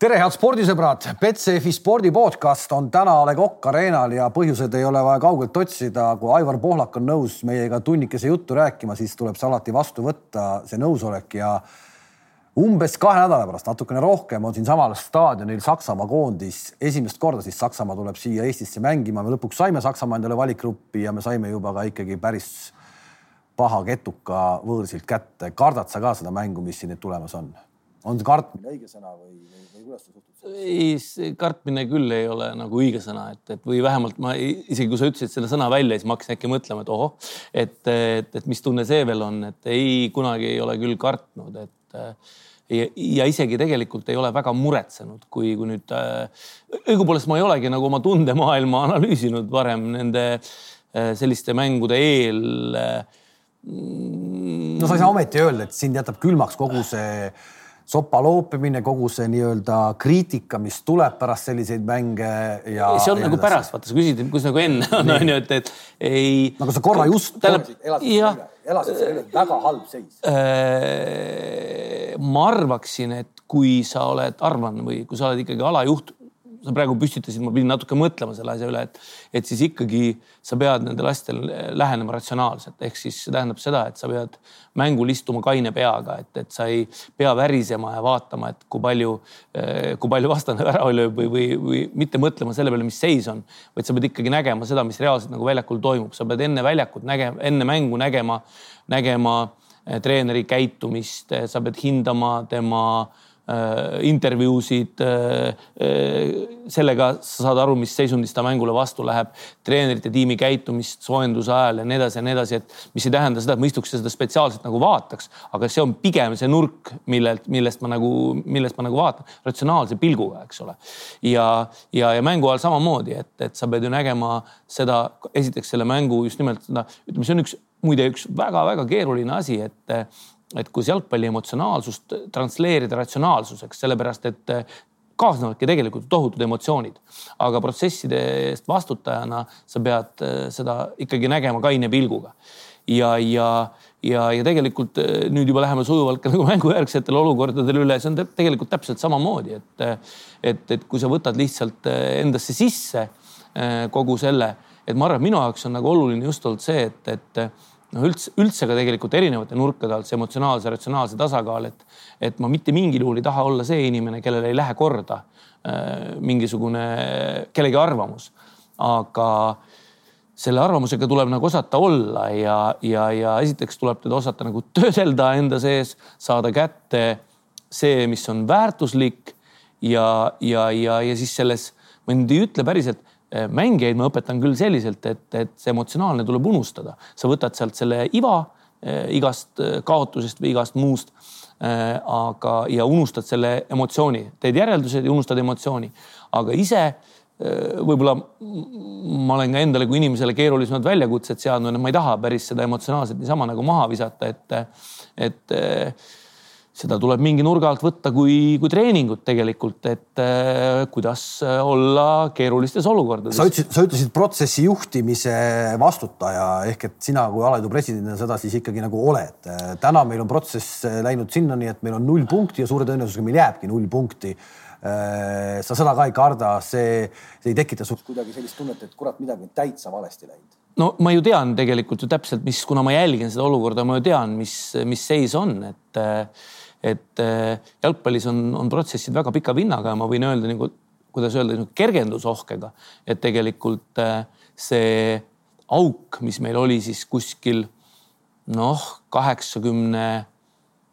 tere, head spordisõbrad, Betsafe spordi podcast on täna A Le Coq Arenal ja põhjused ei ole vaja kaugelt otsida. kui Aivar Pohlak on nõus meiega tunnikese juttu rääkima, siis tuleb see alati vastu võtta, see nõusolek ja umbes kahe nädala pärast, natukene rohkem, on siinsamal staadionil Saksamaa koondis. esimest korda siis Saksamaa tuleb siia Eestisse mängima, me lõpuks saime Saksamaa endale valikgruppi ja me saime juba ka ikkagi päris paha ketuka võõrsilt kätte. kardad sa ka seda mängu, mis siin nüüd tulemas on? On see kartmine õige sõna või, või, või kuidas sa suhtud? ei, see kartmine küll ei ole nagu õige sõna, et, et või vähemalt ma isegi kui sa ütlesid selle sõna välja, siis ma hakkasin äkki mõtlema, et ohoh, et, et, et mis tunne see veel on, et ei, kunagi ei ole küll kartnud, et ja, ja isegi tegelikult ei ole väga muretsenud, kui, kui nüüd äh, õigupoolest ma ei olegi nagu oma tundemaailma analüüsinud varem nende äh, selliste mängude eel äh, no sa ei saa ometi öelda, et sind jätab külmaks kogu see sopa loopimine, kogu see nii-öelda kriitika, mis tuleb pärast selliseid mänge ja. see on ja nagu edasi. pärast, vaata sa küsid, kus nagu enne on, on ju, et, et ei. nagu sa korra just elasid, elasid, elasid selle üle, väga halb seis äh,. ma arvaksin, et kui sa oled, arvan või kui sa oled ikkagi alajuht sa praegu püstitasid, ma pidin natuke mõtlema selle asja üle, et, et siis ikkagi sa pead nendel asjadel lähenema ratsionaalselt, ehk siis see tähendab seda, et sa pead mängul istuma kaine peaga, et, et sa ei pea värisema ja vaatama, et kui palju, kui palju vastane värava lööb või, või, või mitte mõtlema selle peale, mis seis on, vaid sa pead ikkagi nägema seda, mis reaalselt nagu väljakul toimub, sa pead enne väljakut nägema, enne mängu nägema, nägema eh, treeneri käitumist, sa pead hindama tema Äh, intervjuusid. Äh, äh, sellega sa saad aru, mis seisundis ta mängule vastu läheb, treenerite tiimi käitumist soojenduse ajal ja nii edasi ja nii edasi, et mis ei tähenda seda, et ma istuks seda spetsiaalselt nagu vaataks, aga see on pigem see nurk, millelt, millest ma nagu, millest ma nagu vaatan ratsionaalse pilguga, eks ole. ja, ja, ja mängu ajal samamoodi, et, et sa pead ju nägema seda, esiteks selle mängu just nimelt seda, ütleme, see on üks muide üks väga-väga keeruline asi, et et kus jalgpalli emotsionaalsust transleerida ratsionaalsuseks, sellepärast et kaasnevadki tegelikult tohutud emotsioonid, aga protsesside eest vastutajana sa pead eh, seda ikkagi nägema kaine pilguga. ja, ja, ja, ja tegelikult eh, nüüd juba läheme sujuvalt ka nagu mängujärgsetele olukordadele üle, see on tegelikult täpselt samamoodi, et, et, et kui sa võtad lihtsalt endasse sisse kogu selle, et ma arvan, et minu jaoks on nagu oluline just olnud see, et, et noh, üldse, üldse ka tegelikult erinevate nurkade alt see emotsionaalse, ratsionaalse tasakaal, et, et ma mitte mingil juhul ei taha olla see inimene, kellel ei lähe korda äh, mingisugune kellegi arvamus. aga selle arvamusega tuleb nagu osata olla ja, ja, ja esiteks tuleb teda osata nagu töödelda enda sees, saada kätte see, mis on väärtuslik ja, ja, ja, ja siis selles, ma nüüd ei ütle päriselt mängijaid ma õpetan küll selliselt, et, et see emotsionaalne tuleb unustada, sa võtad sealt selle iva äh, igast äh, kaotusest või igast muust. aga, ja unustad selle emotsiooni, teed järeldused ja unustad emotsiooni, aga ise võib-olla ma olen ka endale kui inimesele keerulisemad väljakutsed seadnud ma ei taha päris seda emotsionaalselt niisama nagu maha visata, et, et seda tuleb mingi nurga alt võtta kui, kui treeningut tegelikult, et äh, kuidas äh, olla keerulistes olukordades. sa ütlesid, sa ütlesid protsessi juhtimise vastutaja ehk et sina kui alaliidu presidendina seda siis ikkagi nagu oled. täna meil on protsess läinud sinnani, et meil on null punkti ja suure tõenäosusega meil jääbki null punkti äh, sa seda ka ei karda, see, see ei tekita sinust kuidagi sellist tunnet, et kurat, midagi on täitsa valesti läinud? no ma ju tean tegelikult ju täpselt, mis, kuna ma jälgin seda olukorda, ma ju tean, mis, mis seis on, et et äh, jalgpallis on, on protsessid väga pika vinnaga ja ma võin öelda nagu, kuidas öelda, nagu kergendusohkega, et tegelikult äh, see auk, mis meil oli siis kuskil noh, kaheksakümne,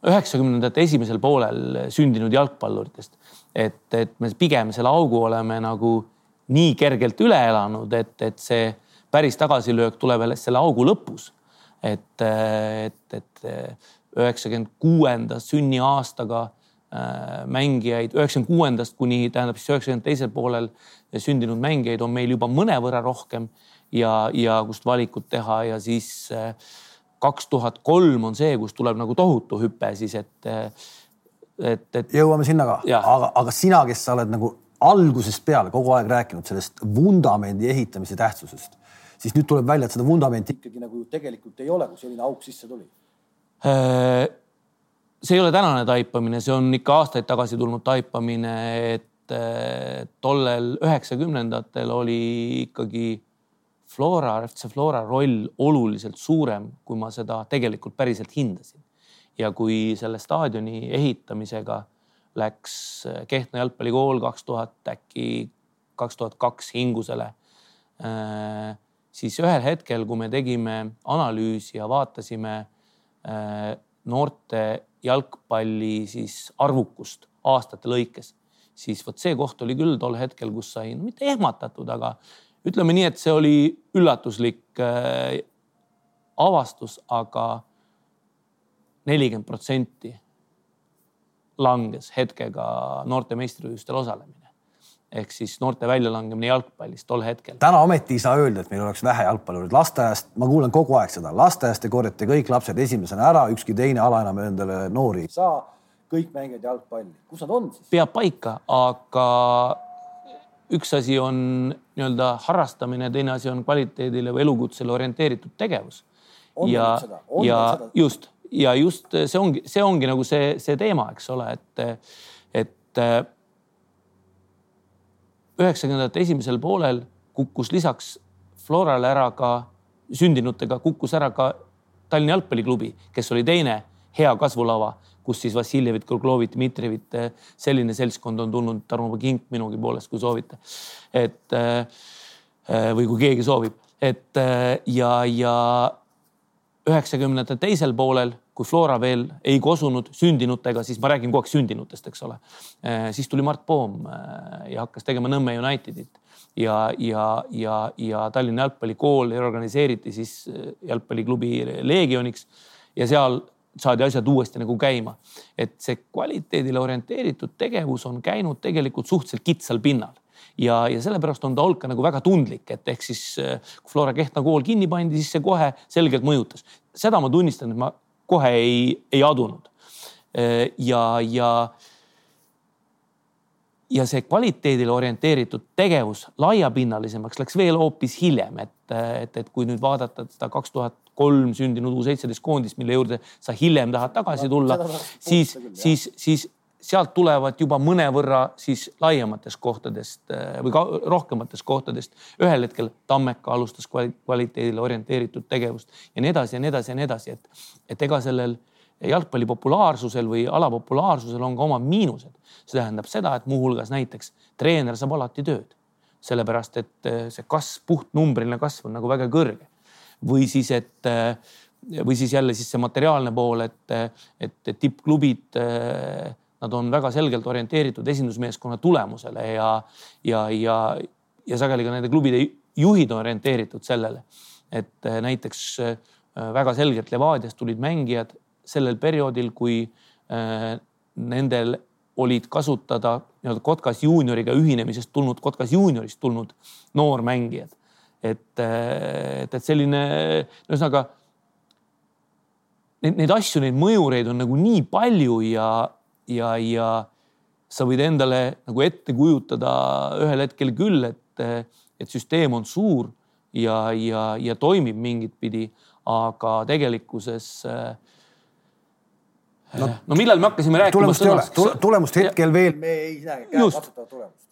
üheksakümnendate esimesel poolel sündinud jalgpalluritest, et, et me pigem selle augu oleme nagu nii kergelt üle elanud, et, et see päris tagasilöök tuleb alles selle augu lõpus. et, et, et üheksakümmend kuuenda sünniaastaga äh, mängijaid, üheksakümne kuuendast kuni tähendab siis üheksakümne teisel poolel sündinud mängijaid on meil juba mõnevõrra rohkem ja, ja kust valikut teha ja siis äh, kaks tuhat kolm on see, kus tuleb nagu tohutu hüpe siis, et, äh, et, et. jõuame sinna ka, aga, aga sina, kes sa oled nagu algusest peale kogu aeg rääkinud sellest vundamendi ehitamise tähtsusest, siis nüüd tuleb välja, et seda vundamenti ikkagi nagu tegelikult ei ole, kui selline auk sisse tuli see ei ole tänane taipamine, see on ikka aastaid tagasi tulnud taipamine, et äh, tollel üheksakümnendatel oli ikkagi Flora, FC Flora roll oluliselt suurem, kui ma seda tegelikult päriselt hindasin. ja kui selle staadioni ehitamisega läks Kehtna jalgpallikool kaks tuhat äkki kaks tuhat kaks hingusele, äh, siis ühel hetkel, kui me tegime analüüsi ja vaatasime äh, noorte jalgpalli siis arvukust aastate lõikes, siis vot see koht oli küll tol hetkel, kus sai no, mitte ehmatatud, aga ütleme nii, et see oli üllatuslik äh, avastus aga, aga nelikümmend protsenti langes hetkega noorte meistrivõistlustel osalemine ehk siis noorte väljalangemine jalgpallist tol hetkel. täna ometi ei saa öelda, et meil oleks vähe jalgpallureid. lasteaiast, ma kuulen kogu aeg seda, lasteaiast te korjate kõik lapsed esimesena ära, ükski teine ala enam endale noori ei saa. kõik mängivad jalgpalli, kus nad on siis? peab paika, aga üks asi on nii-öelda harrastamine, teine asi on kvaliteedile või elukutsele orienteeritud tegevus. ja, ja just ja just see ongi, see ongi nagu see, see teema, eks ole, et, et üheksakümnendate esimesel poolel kukkus lisaks Florale ära ka sündinutega, kukkus ära ka Tallinna jalgpalliklubi, kes oli teine hea kasvulava, kus siis Vassiljevit, Kruglovit, Dmitrijevit, selline seltskond on tulnud, Tarmo Kink minugi poolest, kui soovite. et või kui keegi soovib, et ja, ja üheksakümnendate teisel poolel kui Flora veel ei kosunud sündinutega, siis ma räägin kogu aeg sündinutest, eks ole. Eh, siis tuli Mart Poom eh, ja hakkas tegema Nõmme Unitedit ja, ja, ja, ja Tallinna jalgpallikool reorganiseeriti siis eh, jalgpalliklubi Leegioniks ja seal saadi asjad uuesti nagu käima. et see kvaliteedile orienteeritud tegevus on käinud tegelikult suhteliselt kitsal pinnal ja, ja sellepärast on ta olnud ka nagu väga tundlik, et ehk siis kui Flora Kehtna kool kinni pandi, siis see kohe selgelt mõjutas. seda ma tunnistan, et ma kohe ei, ei adunud. ja, ja, ja see kvaliteedile orienteeritud tegevus laiapinnalisemaks läks veel hoopis hiljem, et, et, et kui nüüd vaadata seda kaks tuhat kolm sündinud U seitseteist koondist, mille juurde sa hiljem tahad tagasi tulla, siis, siis, siis sealt tulevad juba mõnevõrra siis laiematest kohtadest äh, või ka rohkematest kohtadest. ühel hetkel Tammeka alustas kvaliteedile orienteeritud tegevust ja nii edasi ja nii edasi ja nii edasi, et, et ega sellel jalgpalli populaarsusel või ala populaarsusel on ka omad miinused. see tähendab seda, et muuhulgas näiteks treener saab alati tööd, sellepärast et äh, see kasv, puhtnumbriline kasv on nagu väga kõrge. või siis, et äh, või siis jälle siis see materiaalne pool, et, et tippklubid Nad on väga selgelt orienteeritud esindusmeeskonna tulemusele ja, ja, ja, ja sageli ka nende klubide juhid on orienteeritud sellele, et äh, näiteks äh, väga selgelt Levadiast tulid mängijad sellel perioodil, kui äh, nendel olid kasutada nii-öelda Kotkas juunioriga ühinemisest tulnud, Kotkas juuniorist tulnud noormängijad. et, et, et selline, ühesõnaga neid, neid asju, neid mõjureid on nagu nii palju ja, ja, ja sa võid endale nagu ette kujutada ühel hetkel küll, et, et süsteem on suur ja, ja, ja toimib mingit pidi, aga tegelikkuses no, no millal me hakkasime rääkima tulemust sõnast? ei ole, tulemust hetkel ja, veel me ei näe tulemust.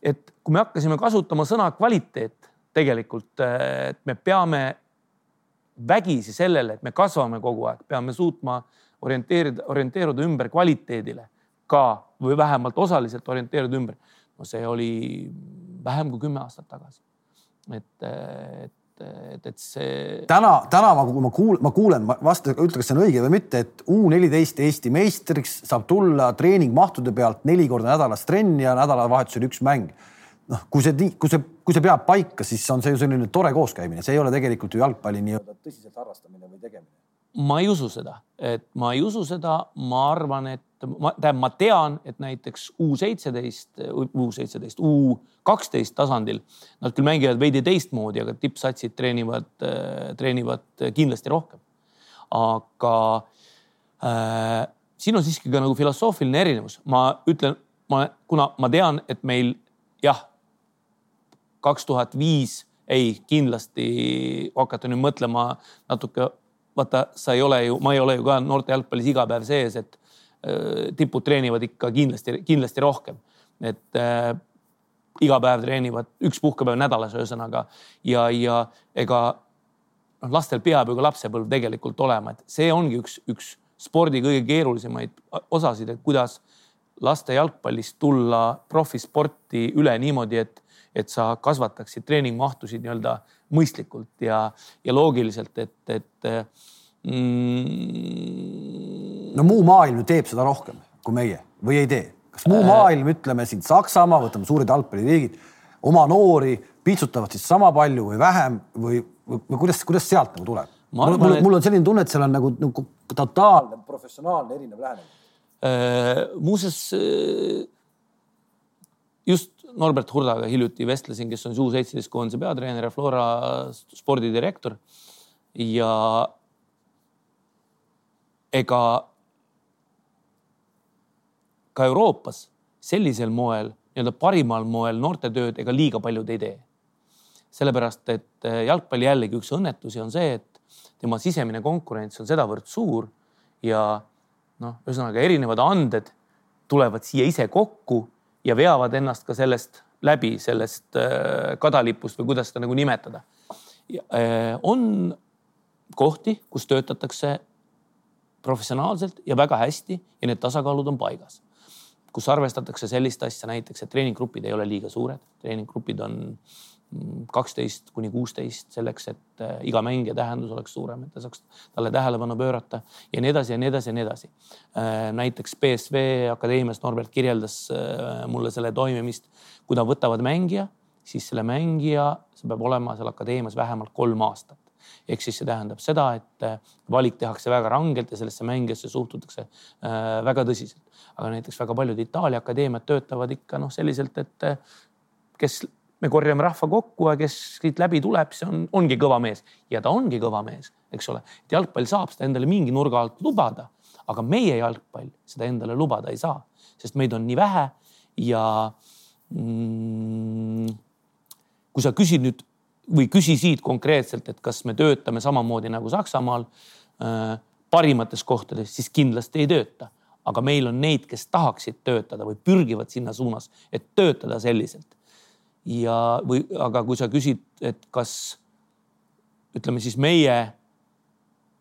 et kui me hakkasime kasutama sõna kvaliteet tegelikult, et me peame vägisi sellele, et me kasvame kogu aeg, peame suutma orienteerida, orienteeruda ümber kvaliteedile ka või vähemalt osaliselt orienteeruda ümber. no see oli vähem kui kümme aastat tagasi. et, et, et, et see. täna, täna ma, ma kuulen, ma kuulen, vasta, ütle, kas see on õige või mitte, et U neliteist Eesti meistriks saab tulla treeningmahtude pealt neli korda nädalas trenn ja nädalavahetusel üks mäng noh, kui see, kui see, kui see peab paika, siis on see ju selline tore kooskäimine, see ei ole tegelikult ju jalgpalli nii-öelda tõsiselt harrastamine või tegemine. ma ei usu seda, et ma ei usu seda, ma arvan, et ma, tähendab, ma tean, et näiteks U seitseteist, U seitseteist, U kaksteist tasandil nad küll mängivad veidi teistmoodi, aga tippsatsid treenivad, treenivad kindlasti rohkem. aga äh, siin on siiski ka nagu filosoofiline erinevus, ma ütlen, ma, kuna ma tean, et meil jah, kaks tuhat viis ei, kindlasti hakata nüüd mõtlema natuke, vaata, sa ei ole ju, ma ei ole ju ka noorte jalgpallis iga päev sees, et tipud treenivad ikka kindlasti, kindlasti rohkem, et äh, iga päev treenivad, üks puhkepäev nädalas, ühesõnaga. Ja, ja ega noh, lastel peab ju ka lapsepõlv tegelikult olema, et see ongi üks, üks spordi kõige keerulisemaid osasid, et kuidas laste jalgpallist tulla profisporti üle niimoodi, et, et sa kasvataksid treeningmahtusid nii-öelda mõistlikult ja, ja loogiliselt, et, et mm.... no muu maailm ju teeb seda rohkem kui meie või ei tee? kas muu äh... maailm, ütleme siin Saksamaa, võtame suured jalgpalliriigid, oma noori piitsutavad siis sama palju või vähem või, või, või kuidas, kuidas sealt nagu tuleb? mul, mul, mul on selline tunne, et seal on nagu, nagu totaalne professionaalne erinev lähenemine äh,. muuseas äh, just Norbert Hurdaga hiljuti vestlesin, kes on U seitseteist koondise peatreener ja Flora spordidirektor ja ega ka Euroopas sellisel moel, nii-öelda parimal moel noortetööd ega liiga paljud ei tee. sellepärast, et eh, jalgpalli jällegi üks õnnetusi on see, et tema sisemine konkurents on sedavõrd suur ja noh, ühesõnaga erinevad anded tulevad siia ise kokku ja veavad ennast ka sellest läbi, sellest eh, kadalipust või kuidas seda nagu nimetada. Eh, on kohti, kus töötatakse professionaalselt ja väga hästi ja need tasakaalud on paigas. kus arvestatakse sellist asja näiteks, et treeninggrupid ei ole liiga suured, treeninggrupid on mm, kaksteist kuni kuusteist selleks, et äh, iga mängija tähendus oleks suurem, et ta saaks talle tähelepanu pöörata ja nii edasi ja nii edasi ja nii edasi. Äh, näiteks BSV Akadeemias Norbert kirjeldas äh, mulle selle toimimist, kui nad võtavad mängija, siis selle mängija, see peab olema seal akadeemias vähemalt kolm aastat ehk siis see tähendab seda, et äh, valik tehakse väga rangelt ja sellesse mängijasse suhtutakse äh, väga tõsiselt. aga näiteks väga paljud Itaalia akadeemiad töötavad ikka noh, selliselt, et äh, kes me korjame rahva kokku ja kes siit läbi tuleb, see on, ongi kõva mees ja ta ongi kõva mees, eks ole. et jalgpall saab seda endale mingi nurga alt lubada, aga meie jalgpall seda endale lubada ei saa, sest meid on nii vähe ja mm, kui sa küsid nüüd või küsisid konkreetselt, et kas me töötame samamoodi nagu Saksamaal äh, parimates kohtades, siis kindlasti ei tööta. aga meil on neid, kes tahaksid töötada või pürgivad sinna suunas, et töötada selliselt. ja, või aga kui sa küsid, et kas ütleme siis meie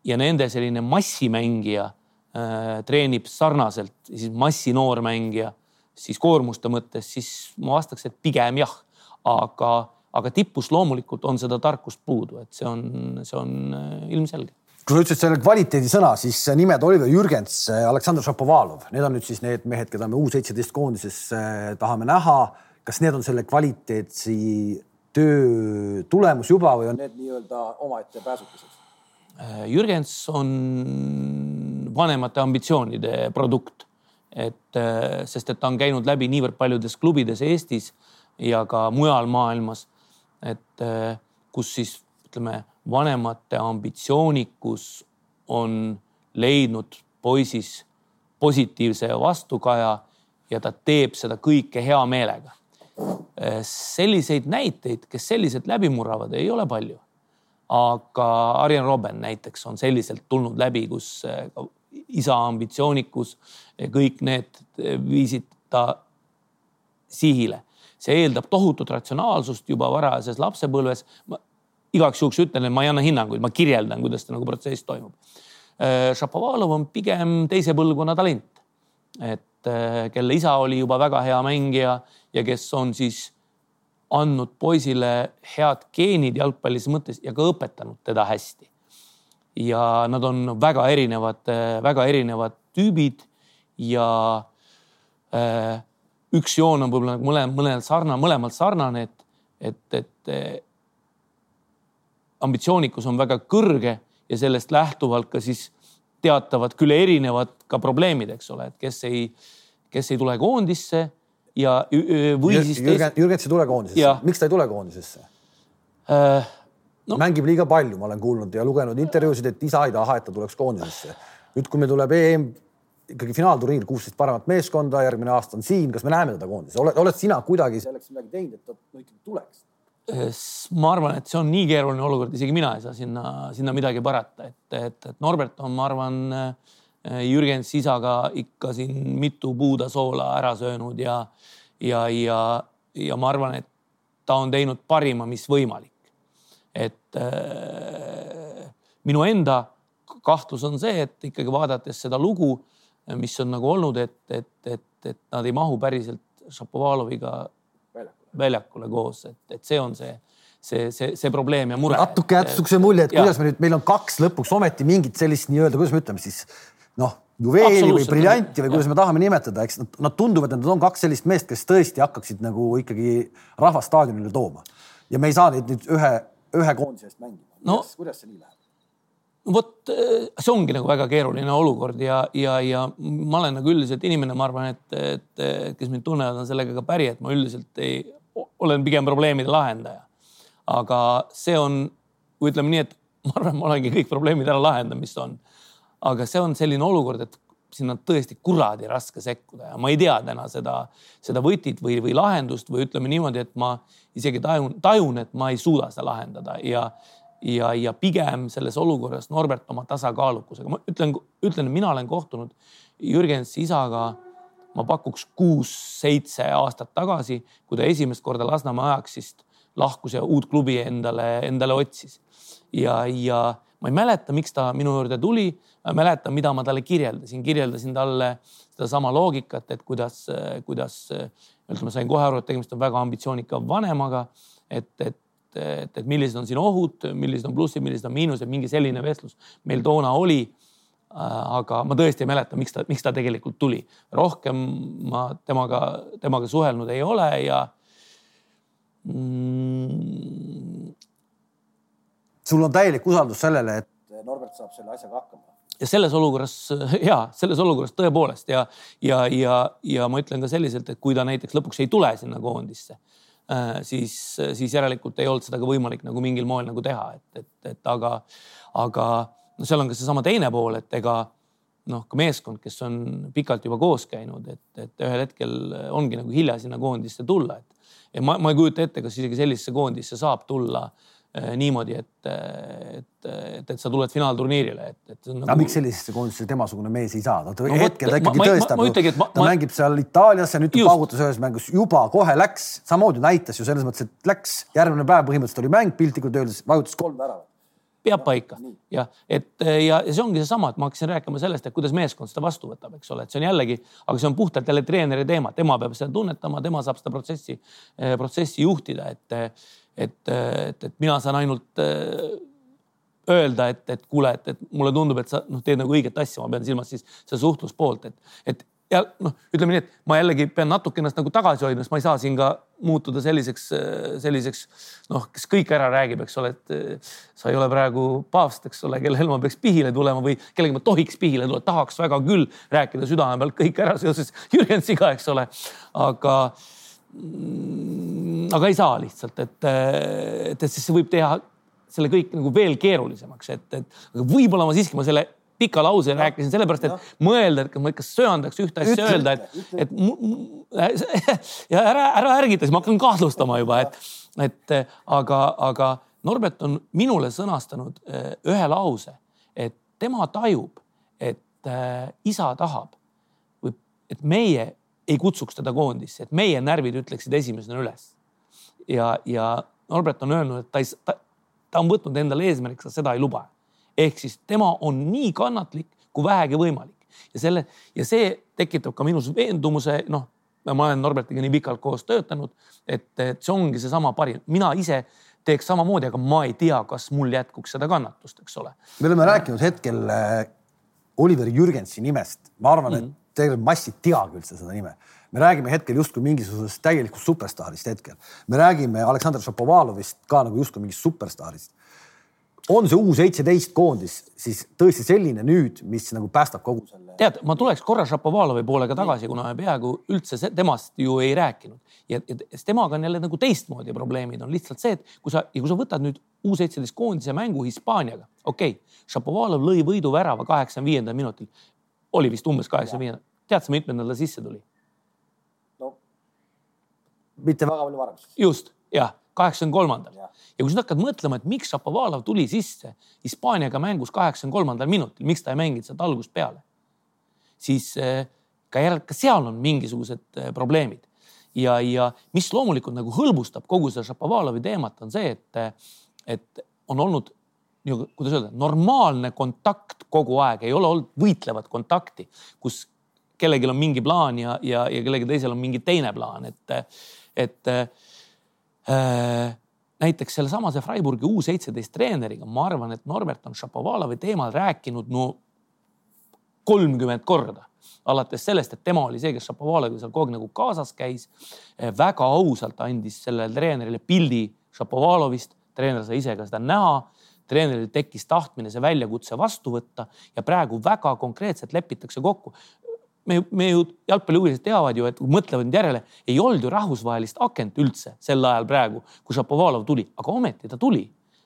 ja nende selline massimängija äh, treenib sarnaselt, siis massinoormängija, siis koormuste mõttes, siis ma vastaks, et pigem jah, aga aga tipus loomulikult on seda tarkust puudu, et see on, see on äh, ilmselge kui sa ütlesid selle kvaliteedisõna, siis nimed Oliver Jürgens, Aleksandr Šapovalov, need on nüüd siis need mehed, keda me U seitseteist koondises äh, tahame näha. kas need on selle kvaliteetsi töö tulemus juba või on need nii-öelda omaette pääsukesed? Äh, Jürgens on vanemate ambitsioonide produkt, et sest et ta on käinud läbi niivõrd paljudes klubides Eestis ja ka mujal maailmas et äh, kus siis ütleme, vanemate ambitsioonikus on leidnud poisis positiivse vastukaja ja ta teeb seda kõike hea meelega. Äh, selliseid näiteid, kes selliselt läbi murravad, ei ole palju. aga Arjen Robben näiteks on selliselt tulnud läbi, kus äh, isa ambitsioonikus, kõik need viisid ta sihile see eeldab tohutut ratsionaalsust juba varajases lapsepõlves. igaks juhuks ütlen, et ma ei anna hinnanguid, ma kirjeldan, kuidas see nagu protsess toimub. Äh, Šapovalov on pigem teise põlvkonna talent, et äh, kelle isa oli juba väga hea mängija ja kes on siis andnud poisile head geenid jalgpallis mõttes ja ka õpetanud teda hästi. ja nad on väga erinevad, äh, väga erinevad tüübid ja äh, üks joon on võib-olla nagu mõlemal, mõnel sarnane, mõlemalt sarnane, et, et, et eh, ambitsioonikus on väga kõrge ja sellest lähtuvalt ka siis teatavad küll erinevad ka probleemid, eks ole, et kes ei, kes ei tule koondisse ja või Jürgen, siis. Jürgen, Jürgens ei tule koondisesse, miks ta ei tule koondisesse äh,? No. mängib liiga palju, ma olen kuulnud ja lugenud intervjuusid, et isa ei taha, et ta tuleks koondisesse. nüüd, kui meil tuleb EM ikkagi finaalturniir, kuusteist paremat meeskonda, järgmine aasta on siin, kas me näeme teda koondises, oled, oled sina kuidagi selleks midagi teinud, et ta no, ikkagi tuleks? ma arvan, et see on nii keeruline olukord, isegi mina ei saa sinna, sinna midagi parata, et, et, et Norbert on, ma arvan, Jürgens isaga ikka siin mitu puuda soola ära söönud ja, ja, ja, ja ma arvan, et ta on teinud parima, mis võimalik. et äh, minu enda kahtlus on see, et ikkagi vaadates seda lugu, mis on nagu olnud, et, et, et, et nad ei mahu päriselt Šapovaloviga väljakule, väljakule koos, et, et see on see see, see, see probleem ja mure. natuke jättis niisuguse mulje, et ja. kuidas me nüüd, meil on kaks lõpuks ometi mingit sellist nii-öelda, kuidas me ütleme siis noh, juveeli või briljanti või kuidas ja. me tahame nimetada, eks nad, nad tunduvad, et nad on kaks sellist meest, kes tõesti hakkaksid nagu ikkagi rahvast staadionile tooma. ja me ei saa neid nüüd ühe, ühe koondise eest mängima. no kuidas see nii läheb? Vot äh, see ongi nagu väga keeruline olukord ja, ja, ja ma olen nagu üldiselt inimene, ma arvan, et, et kes mind tunnevad, on sellega ka päri, et ma üldiselt ei, olen pigem probleemide lahendaja aga see on, ütleme nii, et ma arvan, ma olengi kõik probleemid ära lahendanud, mis on. aga see on selline olukord, et sinna on tõesti kuradi raske sekkuda ja ma ei tea täna seda, seda võtit või, või lahendust või ütleme niimoodi, et ma isegi tajun, tajun, et ma ei suuda seda lahendada ja, ja, ja pigem selles olukorras Norbert oma tasakaalukusega, ma ütlen, ütlen, mina olen kohtunud Jürgensi isaga ma pakuks kuus-seitse aastat tagasi, kui ta esimest korda Lasnamäe Ajaxist lahkus ja uut klubi endale, endale otsis. ja, ja ma ei mäleta, miks ta minu juurde tuli, mäletan, mida ma talle kirjeldasin, kirjeldasin talle sedasama loogikat, et kuidas, kuidas ütleme, sain kohe aru, et tegemist on väga ambitsioonika vanemaga, et, et et, et millised on siin ohud, millised on plussid, millised on miinused, mingi selline vestlus meil toona oli. aga ma tõesti ei mäleta, miks ta, miks ta tegelikult tuli. rohkem ma temaga, temaga suhelnud ei ole ja mm.? sul on täielik usaldus sellele, et Norbert saab selle asjaga hakkama? ja selles olukorras ja selles olukorras tõepoolest ja, ja, ja, ja ma ütlen ka selliselt, et kui ta näiteks lõpuks ei tule sinna koondisse, siis, siis järelikult ei olnud seda ka võimalik nagu mingil moel nagu teha, et, et, et aga, aga no seal on ka seesama teine pool, et ega noh, ka meeskond, kes on pikalt juba koos käinud, et, et ühel hetkel ongi nagu hilja sinna koondisse tulla, et ja ma, ma ei kujuta ette, kas isegi sellisesse koondisse saab tulla äh, niimoodi, et, et, et, et sa tuled finaalturniirile, et, et. Nagu... aga miks sellisesse koondisse temasugune mees ei saa? ta no, hetkel ta ikkagi tõestab, ta ma... mängib seal Itaalias ja nüüd ta paugutas ühes mängus juba kohe läks, samamoodi näitas ju selles mõttes, et läks. Järgmine päev põhimõtteliselt oli mäng piltlikult öeldes, vajutas kolm väravat peab paika. Jah, et ja, ja see ongi seesama, et ma hakkasin rääkima sellest, et kuidas meeskond seda vastu võtab, eks ole, et see on jällegi, aga see on puhtalt jälle treeneri teema, tema peab seda tunnetama, tema saab seda protsessi, protsessi juhtida, et, et, et, et mina saan ainult eh, öelda, et, et kuule, et, et mulle tundub, et sa noh, teed nagu õiget asja, ma pean silmas siis seda suhtluspoolt, et, et ja noh, ütleme nii, et ma jällegi pean natuke ennast nagu tagasi hoidma, sest ma ei saa siin ka muutuda selliseks, selliseks noh, kes kõik ära räägib, eks ole, et eh, sa ei ole praegu paavst, eks ole, kellel ma peaks pihile tulema või kellega ma tohiks pihile tulla, tahaks väga küll rääkida südame pealt kõik ära seoses Jürgensiga, eks ole. aga, mm, aga ei saa lihtsalt, et, et, et siis see võib teha selle kõik nagu veel keerulisemaks, et, et võib-olla ma siiski ma selle pika lause ja. rääkisin sellepärast, et ja. mõelda, et ma ikka söandaks ühte asja öelda, et, et ja ära, ära ärgita, siis ma hakkan kahtlustama juba, et, et aga, aga Norbert on minule sõnastanud eh, ühe lause, et tema tajub, et äh, isa tahab või et meie ei kutsuks teda koondisse, et meie närvid ütleksid esimesena üles. ja, ja Norbert on öelnud, et ta ei, ta, ta on võtnud endale eesmärgiks, et seda ei luba ehk siis tema on nii kannatlik kui vähegi võimalik ja selle ja see tekitab ka minus veendumuse, noh, ma olen Norbertiga nii pikalt koos töötanud, et, et see ongi seesama parim, mina ise teeks samamoodi, aga ma ei tea, kas mul jätkuks seda kannatust, eks ole. me oleme rääkinud hetkel äh, Oliver Jürgensi nimest, ma arvan mm, -hmm. et mhm. Tegelikult massid teagi üldse seda nime. me räägime hetkel justkui mingisugusest täielikust superstaarist hetkel, me räägime Aleksandr Šapovalovist ka nagu justkui mingist superstaarist. On see U seitseteist koondis siis tõesti selline nüüd, mis nagu päästab kogu selle? tead, ma tuleks korra Šapovalovi poole ka tagasi, kuna me peaaegu üldse temast ju ei rääkinud. Ja, ja temaga on jälle nagu teistmoodi probleemid. On lihtsalt see, et kui sa ja kui sa võtad nüüd U seitseteist koondise mängu Hispaaniaga, okei okay,, Šapovalov lõi võiduvärava kaheksakümne viiendal minutil, oli vist umbes kaheksakümne viiendal, tead sa, mitmendal ta sisse tuli? no mitte väga palju varem. just, jah kaheksakümne kolmandal. ja kui sa hakkad mõtlema, et miks Šapovalov tuli sisse Hispaaniaga mängus kaheksakümne kolmandal minutil, miks ta ei mänginud sealt algusest peale? siis ka järelikult ka seal on mingisugused probleemid ja, ja mis loomulikult nagu hõlbustab kogu seda Šapovalovi teemat, on see, et, et on olnud nagu, kuidas öelda, normaalne kontakt kogu aeg, ei ole olnud võitlevat kontakti, kus kellelgi on mingi plaan ja, ja, ja kellelgi teisel on mingi teine plaan, et, et äh, näiteks sellesamase Freiburgi U seitseteist treeneriga, ma arvan, et Norbert on Šapovalovi teemal rääkinud no kolmkümmend korda alates sellest, et tema oli see, kes Šapovaloviga seal kogu aeg nagu kaasas käis. Eh, väga ausalt andis sellele treenerile pildi Šapovalovist, treener sai ise ka seda näha treeneril tekkis tahtmine see väljakutse vastu võtta ja praegu väga konkreetselt lepitakse kokku. me, me ju jalgpallihuvilised teavad ju, et mõtlevad nüüd järele, ei olnud ju rahvusvahelist akent üldse sel ajal praegu, kui Šapovalov tuli, aga ometi ta tuli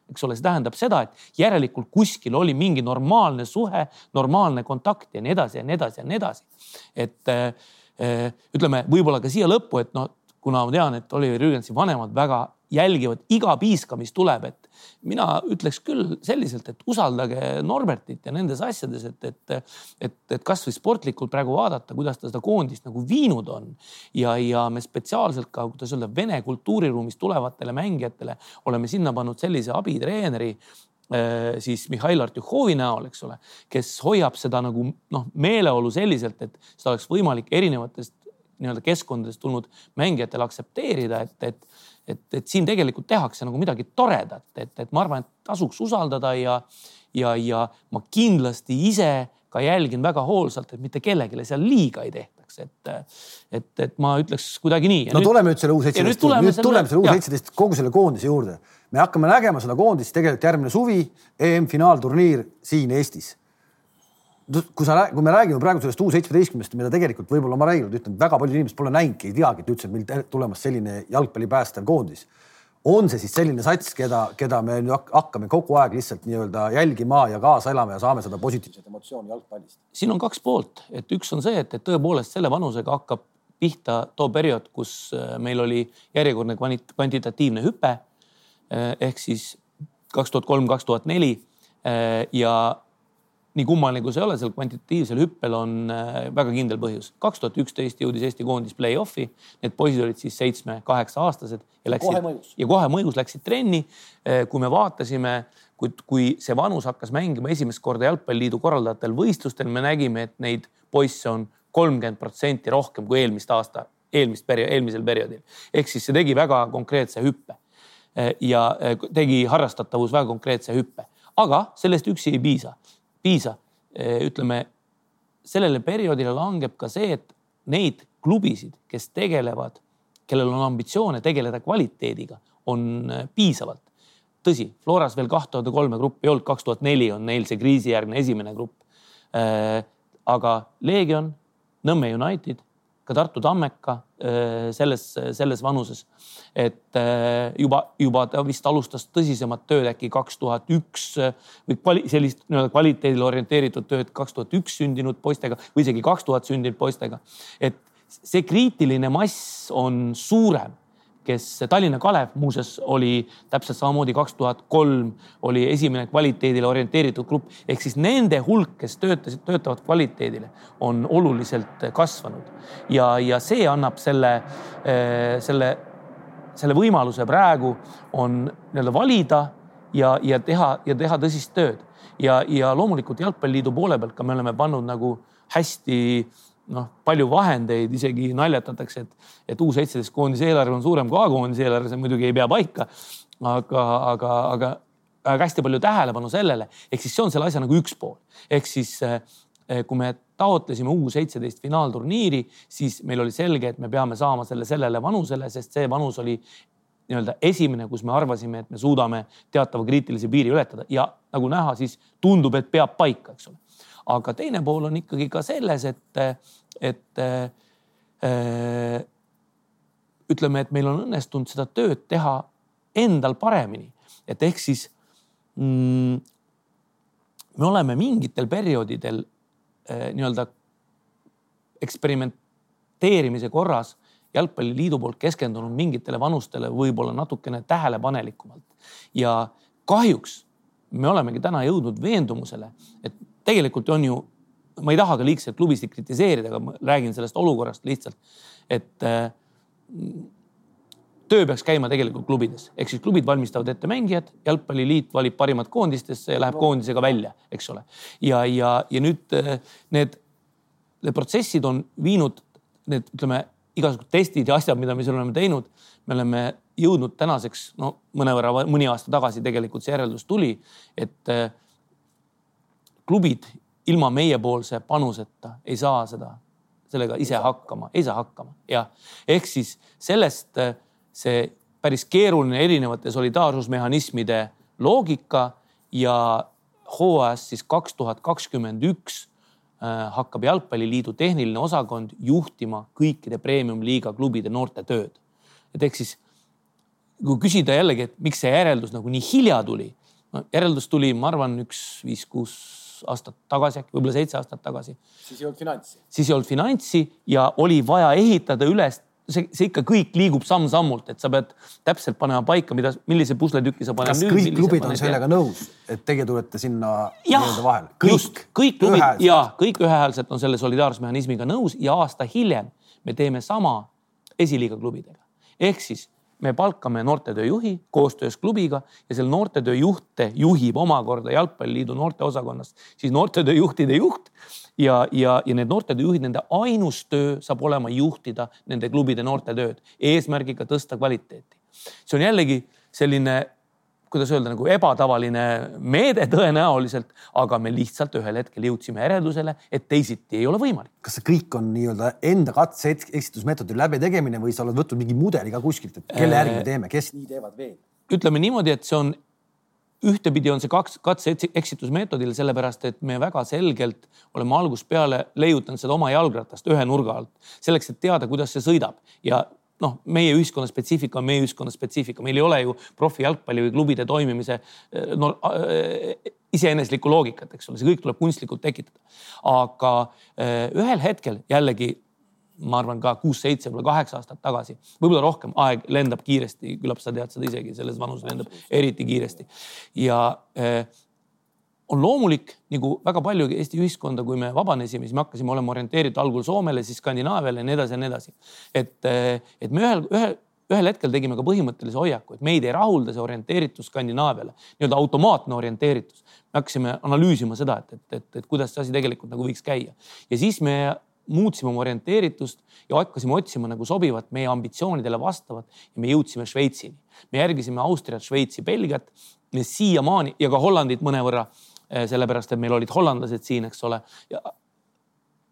eks ole, see tähendab seda, et järelikult kuskil oli mingi normaalne suhe, normaalne kontakt ja nii edasi ja nii edasi ja nii edasi. et äh, ütleme võib-olla ka siia lõppu, et noh, kuna ma tean, et Oliver Jürgensi vanemad väga jälgivad iga piiska, mis tuleb, et mina ütleks küll selliselt, et usaldage Norbertit ja nendes asjades, et, et, et, et kasvõi sportlikult praegu vaadata, kuidas ta seda koondist nagu viinud on. ja, ja me spetsiaalselt ka, kuidas öelda, Vene kultuuriruumist tulevatele mängijatele oleme sinna pannud sellise abitreeneri äh, siis Mihhail Artjuhovi näol, eks ole, kes hoiab seda nagu noh, meeleolu selliselt, et seda oleks võimalik erinevatest nii-öelda keskkondadest tulnud mängijatel aktsepteerida, et, et et, et siin tegelikult tehakse nagu midagi toredat, et, et ma arvan, et tasuks usaldada ja, ja, ja ma kindlasti ise ka jälgin väga hoolsalt, et mitte kellelegi seal liiga ei tehtaks, et, et, et ma ütleks kuidagi nii. no nüüd, tuleme nüüd selle U seitseteist, nüüd tuleme selle U seitseteist kogu selle koondise juurde. me hakkame nägema seda koondist tegelikult järgmine suvi EM-finaalturniir siin Eestis kui sa, kui me räägime praegu sellest U seitsmeteistkümnest, mida tegelikult võib-olla ma räägin, ütlen, väga paljud inimesed pole näinudki, ei teagi, et üldse, meil tulemas selline jalgpalli päästev koondis. on see siis selline sats, keda, keda me nüüd hakkame kogu aeg lihtsalt nii-öelda jälgima ja kaasa elama ja saame seda positiivset emotsiooni jalgpallist? siin on kaks poolt, et üks on see, et, et tõepoolest selle vanusega hakkab pihta too periood, kus äh, meil oli järjekordne kvantitatiivne hüpe äh, ehk siis kaks tuhat kolm, kaks tuhat neli äh, ja nii kummaline kui see ei ole, seal kvantitatiivsel hüppel on äh, väga kindel põhjus. kaks tuhat üksteist jõudis Eesti koondis play-off'i, need poisid olid siis seitsme-kaheksa aastased ja läksid ja kohe mõjus läksid trenni. Äh, kui me vaatasime, kui, kui see vanus hakkas mängima esimest korda Jalgpalliliidu korraldajatel võistlustel, me nägime, et neid poisse on kolmkümmend protsenti rohkem kui eelmist aasta, eelmist perioodi, eelmisel perioodil. ehk siis see tegi väga konkreetse hüppe äh, ja tegi harrastatavus väga konkreetse hüppe, aga sellest üksi ei piisa piisa. ütleme, sellele perioodile langeb ka see, et neid klubisid, kes tegelevad, kellel on ambitsioone tegeleda kvaliteediga, on piisavalt. tõsi, Floras veel kaht tuhat kolme gruppi ei olnud, kaks tuhat neli on neil see kriisijärgne esimene grupp. aga Leegion, Nõmme United ka Tartu Tammeka äh, selles, selles vanuses. et äh, juba, juba ta vist alustas tõsisemat tööd äkki kaks tuhat üks äh, või kvali, sellist nii-öelda kvaliteedile orienteeritud tööd kaks tuhat üks sündinud poistega või isegi kaks tuhat sündinud poistega. et see kriitiline mass on suurem kes Tallinna Kalev muuseas oli täpselt samamoodi kaks tuhat kolm oli esimene kvaliteedile orienteeritud grupp. Ehk siis nende hulk, kes töötasid, töötavad kvaliteedile, on oluliselt kasvanud. Ja, ja see annab selle, eh, selle, selle võimaluse praegu on nii-öelda valida ja, ja teha ja teha tõsist tööd. Ja, ja loomulikult Jalgpalliliidu poole pealt ka me oleme pannud nagu hästi noh, palju vahendeid, isegi naljatatakse, et, et U seitseteist koondise eelarve on suurem kui A-koondise eelarve, see muidugi ei pea paika. aga, aga, aga, aga hästi palju tähelepanu sellele, ehk siis see on selle asja nagu üks pool, ehk siis eh, kui me taotlesime U seitseteist finaalturniiri, siis meil oli selge, et me peame saama selle sellele vanusele, sest see vanus oli nii-öelda esimene, kus me arvasime, et me suudame teatava kriitilise piiri ületada ja nagu näha, siis tundub, et peab paika, eks ole. Aga teine pool on ikkagi ka selles, et et äh, ütleme, et meil on õnnestunud seda tööd teha endal paremini, et ehk siis mm, me oleme mingitel perioodidel äh, nii-öelda eksperimenteerimise korras jalgpalliliidu poolt keskendunud mingitele vanustele võib-olla natukene tähelepanelikumalt. Ja kahjuks me olemegi täna jõudnud veendumusele, et tegelikult on ju ma ei taha ka liigselt klubisid kritiseerida, aga ma räägin sellest olukorrast lihtsalt, et äh, töö peaks käima tegelikult klubides, ehk siis klubid valmistavad ette mängijad, jalgpalliliit valib parimad koondistesse ja läheb no. koondisega välja, eks ole. ja, ja, ja nüüd äh, need, need protsessid on viinud need, ütleme, igasugused testid ja asjad, mida me seal oleme teinud, me oleme jõudnud tänaseks, no mõnevõrra, mõni aasta tagasi tegelikult see järeldus tuli, et äh, klubid ilma meiepoolse panuseta ei saa seda, sellega ise hakkama, ei saa hakkama, jah. ehk siis sellest äh, see päris keeruline erinevate solidaarsusmehhanismide loogika ja hooajas siis kaks tuhat kakskümmend üks äh, hakkab Jalgpalliliidu tehniline osakond juhtima kõikide premium-liiga klubide noorte tööd. et ehk siis kui küsida jällegi, et miks see järeldus nagu nii hilja tuli, no järeldus tuli, ma arvan, üks viis-kuus aastat tagasi, äkki võib-olla seitse aastat tagasi. siis ei olnud finantsi. siis ei olnud finantsi ja oli vaja ehitada üles see, see ikka kõik liigub samm-sammult, et sa pead täpselt panema paika, mida, millise pusletüki sa paned. kas nüüd, kõik klubid on sellega ja... nõus, et teie tulete sinna nii-öelda vahele? kõik, kõik klubid ja kõik ühehäälselt on selle solidaarsusmehhanismiga nõus ja aasta hiljem me teeme sama esiliiga klubidega. ehk siis me palkame noortetööjuhi koostöös klubiga ja selle noortetöö juhte juhib omakorda Jalgpalliliidu noorteosakonnast siis noortetööjuhtide juht ja, ja, ja need noortetööjuhid, nende ainus töö saab olema juhtida nende klubide noortetööd eesmärgiga tõsta kvaliteeti. see on jällegi selline kuidas öelda, nagu ebatavaline meede tõenäoliselt, aga me lihtsalt ühel hetkel jõudsime järeldusele, et teisiti ei ole võimalik. kas see kõik on nii-öelda enda katse eksitusmeetodi läbitegemine või sa oled võtnud mingi mudeli ka kuskilt, et kelle järgi me teeme, kes nii teevad veel? ütleme niimoodi, et see on ühtepidi on see kaks katse eksitusmeetodil, sellepärast et me väga selgelt oleme algusest peale leiutanud seda oma jalgratast ühe nurga alt, selleks, et teada, kuidas see sõidab ja noh, meie ühiskonna spetsiifika on meie ühiskonna spetsiifika, meil ei ole ju profijalgpalli või klubide toimimise eh, no, äh, iseeneslikku loogikat, eks ole, see kõik tuleb kunstlikult tekitada. aga äh, ühel hetkel jällegi ma arvan ka kuus-seitse, võib-olla kaheksa aastat tagasi, võib-olla rohkem, aeg lendab kiiresti, küllap sa tead seda isegi, selles vanuses lendab eriti kiiresti. Ja on loomulik nagu väga palju Eesti ühiskonda, kui me vabanesime, siis me hakkasime olema orienteeritud algul Soomele, siis Skandinaaviale ja nii edasi ja nii edasi. et, eh, et me ühel, ühel, ühel hetkel tegime ka põhimõttelise hoiaku, et meid ei rahulda see orienteeritus Skandinaaviale, nii-öelda automaatne orienteeritus. me hakkasime analüüsima seda, et, et, et, et kuidas see asi tegelikult nagu võiks käia ja siis me muutsime oma orienteeritust ja hakkasime otsima nagu sobivat meie ambitsioonidele vastavat ja me jõudsime Šveitsini. me järgisime Austriat, Šveitsi, Belgiat siiamaani ja ka Hollandit mõnevõrra sellepärast et meil olid hollandlased siin, eks ole.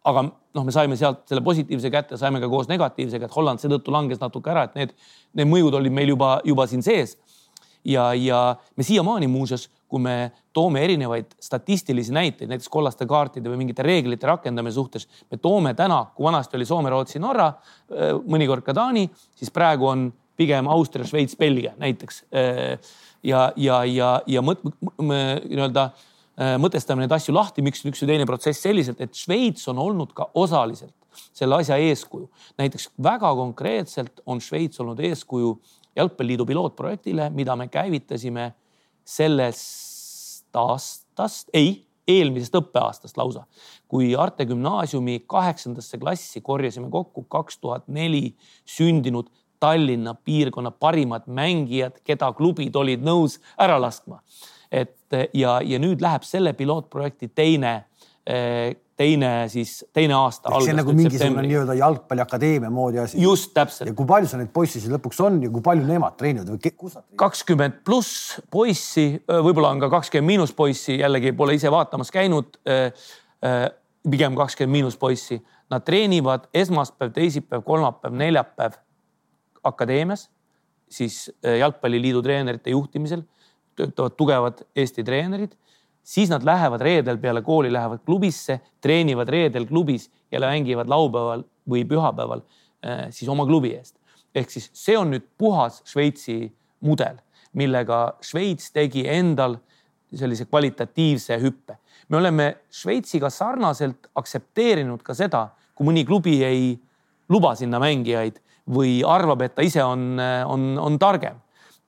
aga noh, me saime sealt selle positiivse kätte, saime ka koos negatiivsega, et Holland seetõttu langes natuke ära, et need, need mõjud olid meil juba, juba siin sees. ja, ja me siiamaani muuseas, kui me toome erinevaid statistilisi näiteid, näiteks kollaste kaartide või mingite reeglite rakendamise suhtes, me toome täna, kui vanasti oli Soome, Rootsi, Norra, eh, mõnikord ka Taani, siis praegu on pigem Austria, Šveits, Belgia näiteks. Eh, ja, ja, ja, ja nii-öelda Äh, mõtestame neid asju lahti, miks üks või teine protsess selliselt, et Šveits on olnud ka osaliselt selle asja eeskuju. näiteks väga konkreetselt on Šveits olnud eeskuju jalgpalliliidu pilootprojektile, mida me käivitasime sellest aastast, ei, eelmisest õppeaastast lausa, kui Arte gümnaasiumi kaheksandasse klassi korjasime kokku kaks tuhat neli sündinud Tallinna piirkonna parimad mängijad, keda klubid olid nõus ära laskma et ja, ja nüüd läheb selle pilootprojekti teine teine siis, teine aasta. see on nagu mingisugune nii-öelda jalgpalliakadeemia moodi asi. just täpselt. ja kui palju seal neid poisse siis lõpuks on ja kui palju nemad treenivad või kus nad kakskümmend pluss poissi, võib-olla on ka kakskümmend miinus poissi, jällegi pole ise vaatamas käinud. pigem kakskümmend miinus poissi, nad treenivad esmaspäev, teisipäev, kolmapäev, neljapäev akadeemias, siis jalgpalliliidu treenerite juhtimisel töötavad tugevad Eesti treenerid, siis nad lähevad reedel peale kooli, lähevad klubisse, treenivad reedel klubis ja mängivad laupäeval või pühapäeval eh, siis oma klubi eest. ehk siis see on nüüd puhas Šveitsi mudel, millega Šveits tegi endal sellise kvalitatiivse hüppe. me oleme Šveitsiga sarnaselt aktsepteerinud ka seda, kui mõni klubi ei luba sinna mängijaid või arvab, et ta ise on, on, on targem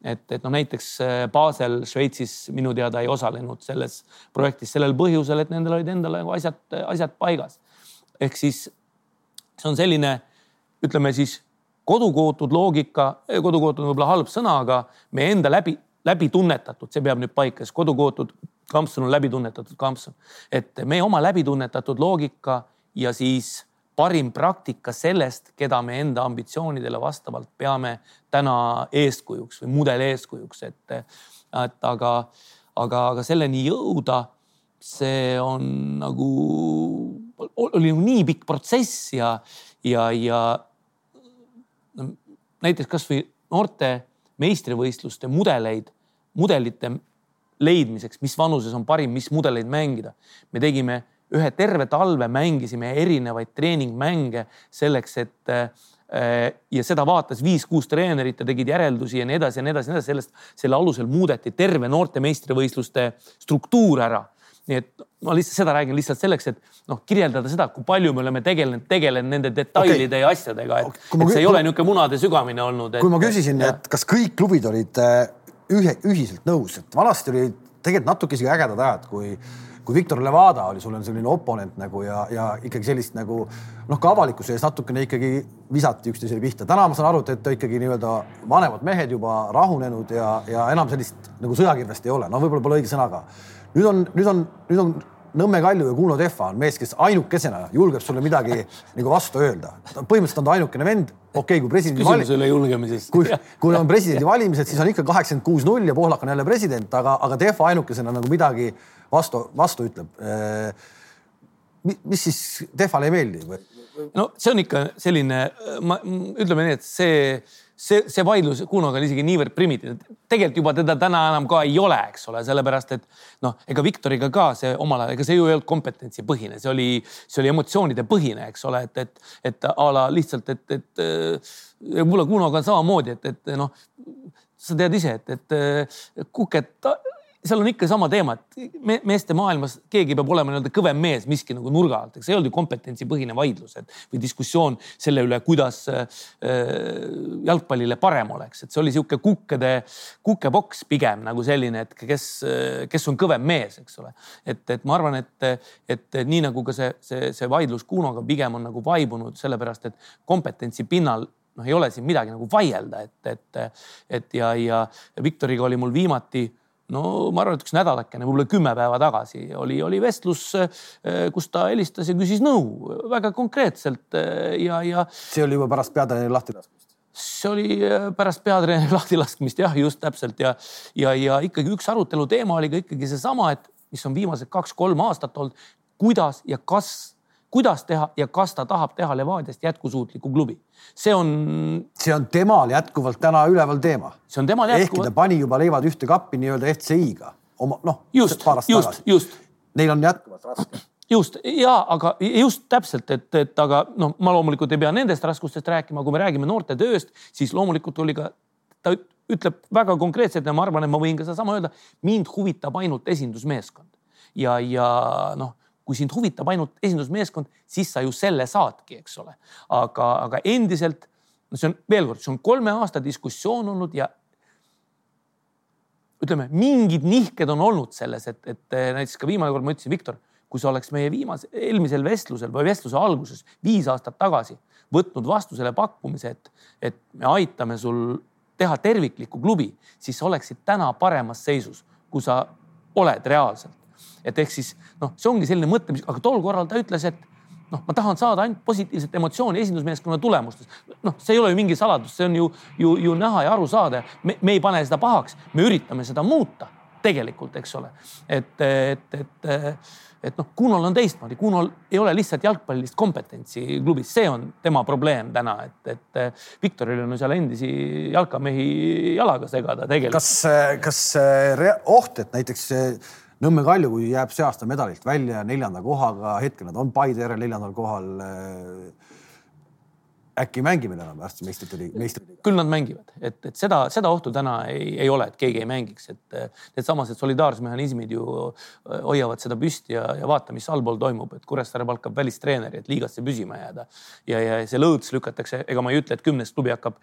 et, et noh, näiteks Basel Šveitsis minu teada ei osalenud selles projektis sellel põhjusel, et nendel olid endal nagu asjad, asjad paigas. ehk siis see on selline, ütleme siis kodukootud loogika, kodukootud on võib-olla halb sõna, aga meie enda läbi, läbitunnetatud, see peab nüüd paika, sest kodukootud kampsun on läbitunnetatud kampsun. et meie oma läbitunnetatud loogika ja siis parim praktika sellest, keda me enda ambitsioonidele vastavalt peame täna eeskujuks või mudeleeskujuks, et, et aga, aga, aga selleni jõuda, see on nagu, oli nagu nii pikk protsess ja, ja, ja no, näiteks kasvõi noorte meistrivõistluste mudeleid, mudelite leidmiseks, mis vanuses on parim, mis mudeleid mängida. me tegime ühe terve talve mängisime erinevaid treeningmänge selleks, et äh, ja seda vaatas viis-kuus treenerit ja tegid järeldusi ja nii edasi ja nii edasi ja nii edasi, sellest, selle alusel muudeti terve noorte meistrivõistluste struktuur ära. nii et ma lihtsalt seda räägin lihtsalt selleks, et noh, kirjeldada seda, kui palju me oleme tegelenud, tegelenud nende detailide okay. ja asjadega, et, et see ei ole niisugune munade sügamine olnud et.... kui ma küsisin, et kas kõik klubid olid äh, ühe, ühiselt nõus, et vanasti oli tegelikult natuke isegi ägedad ajad, kui kui Victor Levada oli, sul on selline oponent nagu ja, ja ikkagi sellist nagu noh, ka avalikkuse ees natukene ikkagi visati üksteisele pihta. täna ma saan aru, et ta ikkagi nii-öelda vanemad mehed juba rahunenud ja, ja enam sellist nagu sõjakirvest ei ole. no võib-olla pole õige sõna ka. nüüd on, nüüd on, nüüd on Nõmme Kalju ja Kuno Tehva on mees, kes ainukesena julgeb sulle midagi nagu vastu öelda. põhimõtteliselt on ta ainukene vend, okei okay,, kui presidendi küsimus ei ole julgemises. kui, kui on presidendivalimised, siis on ikka kaheksakümmend kuus null ja Pohlak on jälle president, aga, aga Tehva ainukesena nagu midagi vastu, vastu ütleb. mis siis Tehvale ei meeldi või? no see on ikka selline, ma ütleme nii, et see, see, see vaidlus Kunoga on isegi niivõrd primitiivne. tegelikult juba teda täna enam ka ei ole, eks ole, sellepärast et noh, ega Viktoriga ka see omal ajal, ega see ju ei olnud kompetentsipõhine, see oli, see oli emotsioonide põhine, eks ole, et, et, et a la lihtsalt, et, et võib-olla Kunoga on samamoodi, et, et noh, sa tead ise, et, et Kuket seal on ikka sama teema, et me, meeste maailmas keegi peab olema nii-öelda kõvem mees miski nagu nurga alt, eks see ei olnud ju kompetentsipõhine vaidlus, et või diskussioon selle üle, kuidas äh, jalgpallile parem oleks, et see oli niisugune kukkede, kukepoks pigem nagu selline, et kes, kes on kõvem mees, eks ole. et, et ma arvan, et, et nii nagu ka see, see, see vaidlus Kunoga pigem on nagu vaibunud, sellepärast et kompetentsi pinnal noh, ei ole siin midagi nagu vaielda, et, et, et ja, ja Viktoriga oli mul viimati no ma arvan, et üks nädalakene, võib-olla kümme päeva tagasi oli, oli vestlus, eh, kus ta helistas ja küsis nõu väga konkreetselt eh, ja, ja. see oli juba pärast peatreeneri lahtilaskmist? see oli eh, pärast peatreeneri lahtilaskmist jah, just täpselt ja, ja, ja ikkagi üks arutelu teema oli ka ikkagi seesama, et mis on viimased kaks-kolm aastat olnud, kuidas ja kas kuidas teha ja kas ta tahab teha Levadiast jätkusuutliku klubi. see on. see on temal jätkuvalt täna üleval teema. see on temal jätkuvalt. ehkki ta pani juba leivad ühte kappi nii-öelda FCI-ga oma noh. just, just, just. Neil on jätkuvalt raske just ja, aga just täpselt, et, et aga noh, ma loomulikult ei pea nendest raskustest rääkima, kui me räägime noorte tööst, siis loomulikult oli ka, ta ütleb väga konkreetselt ja ma arvan, et ma võin ka sedasama öelda. mind huvitab ainult esindusmeeskond ja, ja noh kui sind huvitab ainult esindusmeeskond, siis sa ju selle saadki, eks ole. aga, aga endiselt, no see on veel kord, see on kolme aasta diskussioon olnud ja ütleme, mingid nihked on olnud selles, et, et näiteks ka viimane kord ma ütlesin, Viktor, kui sa oleks meie viimase, eelmisel vestlusel või vestluse alguses viis aastat tagasi võtnud vastu selle pakkumise, et, et me aitame sul teha terviklikku klubi, siis sa oleksid täna paremas seisus, kui sa oled reaalselt et ehk siis noh, see ongi selline mõtlemis, aga tol korral ta ütles, et noh, ma tahan saada ainult positiivset emotsiooni esindusmeeskonna tulemustest. noh, see ei ole ju mingi saladus, see on ju, ju, ju näha ja aru saada. me, me ei pane seda pahaks, me üritame seda muuta tegelikult, eks ole. et, et, et, et noh, Kunol on teistmoodi, Kunol ei ole lihtsalt jalgpallilist kompetentsi klubis, see on tema probleem täna, et, et Viktoril on ju seal endisi jalkamehi jalaga segada tegelikult. kas, kas oht, et näiteks Nõmme Kalju, jääb see aasta medalilt välja neljanda kohaga, hetkel nad on Paide järel neljandal kohal. Äh, äkki mängime enam varsti meistrite liiga, meistrite liiga? küll nad mängivad, et, et seda, seda ohtu täna ei, ei ole, et keegi ei mängiks, et needsamased solidaarsusmehhanismid ju äh, hoiavad seda püsti ja, ja vaata, mis allpool toimub, et Kuressaare palkab välistreeneri, et liigasse püsima jääda. ja, ja see lõõts lükatakse, ega ma ei ütle, et kümnes klubi hakkab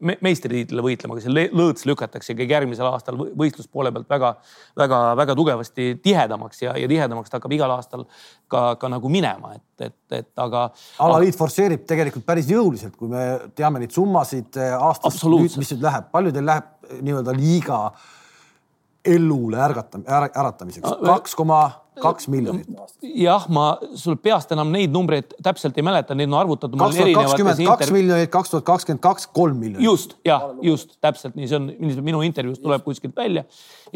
me, meistritiitlile võitlema, aga see lõõts lükatakse ikkagi järgmisel aastal võistluspoole pealt väga-väga-väga tugevasti tihedamaks ja, ja tihedamaks ta hakkab igal aastal ka, ka nagu minema, et, et, et aga. alaliit forsseerib tegelikult päris jõuliselt, kui me teame neid summasid eh, aastas, mis nüüd läheb, palju teil läheb eh, nii-öelda liiga ellule ärgatam-, äratamiseks, kaks koma kaks miljonit. jah, ma sul peast enam neid numbreid täpselt ei mäleta, neid on arvutatud. kaks tuhat kakskümmend kaks miljonit, kaks tuhat kakskümmend kaks, kolm miljonit. just ja just täpselt nii, see on minu intervjuust tuleb kuskilt välja.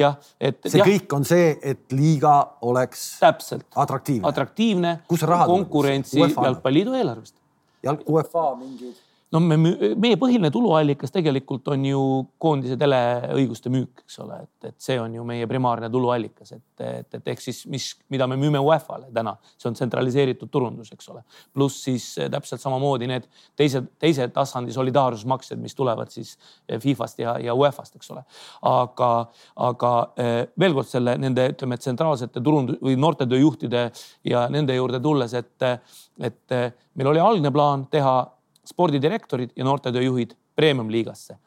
jah, et. see ja. kõik on see, et liiga oleks. täpselt. atraktiivne. atraktiivne. konkurentsi jalgpalliliidu eelarvest. Jalg, UEFA mingid no me, meie põhiline tuluallikas tegelikult on ju koondise teleõiguste müük, eks ole, et, et see on ju meie primaarne tuluallikas, et, et, et ehk siis, mis, mida me müüme UEFA-le täna, see on tsentraliseeritud turundus, eks ole. pluss siis eh, täpselt samamoodi need teised, teise tasandi solidaarsusmaksed, mis tulevad siis eh, Fifast ja, ja UEFA-st, eks ole. aga, aga eh, veel kord selle nende, ütleme, tsentraalsete turundus või noortetööjuhtide ja nende juurde tulles, et, et meil oli algne plaan teha spordidirektorid ja noortetööjuhid premium-liigasse.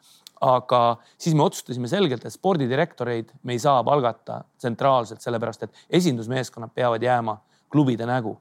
aga siis me otsustasime selgelt, et spordidirektoreid me ei saa palgata tsentraalselt, sellepärast et esindusmeeskonnad peavad jääma klubide nägu.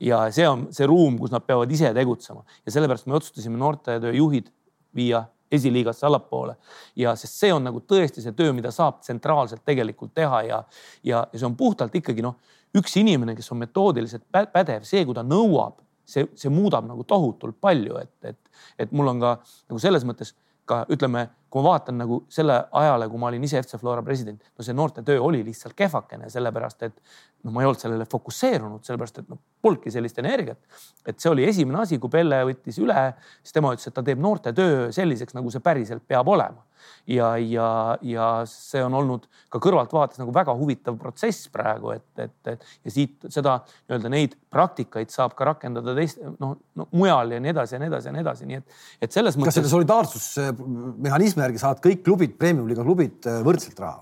Ja see on see ruum, kus nad peavad ise tegutsema. Ja sellepärast me otsustasime noortetööjuhid viia esiliigasse allapoole. Ja sest see on nagu tõesti see töö, mida saab tsentraalselt tegelikult teha ja, ja, ja see on puhtalt ikkagi noh, üks inimene, kes on metoodiliselt pädev, see, kui ta nõuab see, see muudab nagu tohutult palju, et, et, et mul on ka nagu selles mõttes ka ütleme, kui ma vaatan nagu selle ajale, kui ma olin ise FC Flora president, no see noortetöö oli lihtsalt kehvakene, sellepärast et noh, ma ei olnud sellele fokusseerunud, sellepärast et noh, polnudki sellist energiat. et see oli esimene asi, kui Pelle võttis üle, siis tema ütles, et ta teeb noortetöö selliseks, nagu see päriselt peab olema ja, ja, ja see on olnud ka kõrvaltvaates nagu väga huvitav protsess praegu, et, et, et ja siit seda nii-öelda neid praktikaid saab ka rakendada teist noh no, mujal ja nii edasi ja nii edasi ja nii edasi, nii et, et selles mõttes. kas selle solidaarsusmehhanismi järgi saavad kõik klubid, premium-liiga klubid äh, võrdselt raha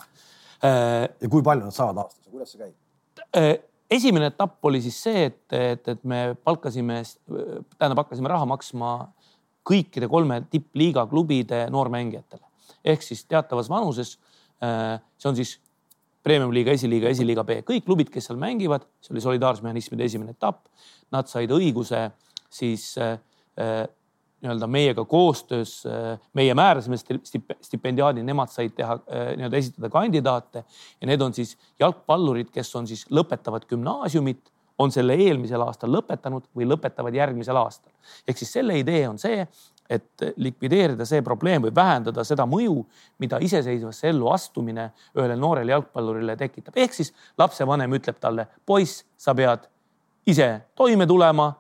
äh,? ja kui palju nad saavad aastas ja kuidas see käib äh,? esimene etapp oli siis see, et, et, et me palkasime, tähendab, hakkasime raha maksma kõikide kolme tippliiga klubide noormängijatele ehk siis teatavas vanuses. See on siis premium-liiga, esiliiga, esiliiga B, kõik klubid, kes seal mängivad, see oli solidaarsusmehhanismide esimene etapp. Nad said õiguse siis nii-öelda meiega koostöös, meie määrasime stipendiaadi, nemad said teha nii-öelda esitada kandidaate ja need on siis jalgpallurid, kes on siis lõpetavad gümnaasiumit, on selle eelmisel aastal lõpetanud või lõpetavad järgmisel aastal. ehk siis selle idee on see, et likvideerida see probleem või vähendada seda mõju, mida iseseisvasse ellu astumine ühele noorele jalgpallurile tekitab. ehk siis lapsevanem ütleb talle, poiss, sa pead ise toime tulema.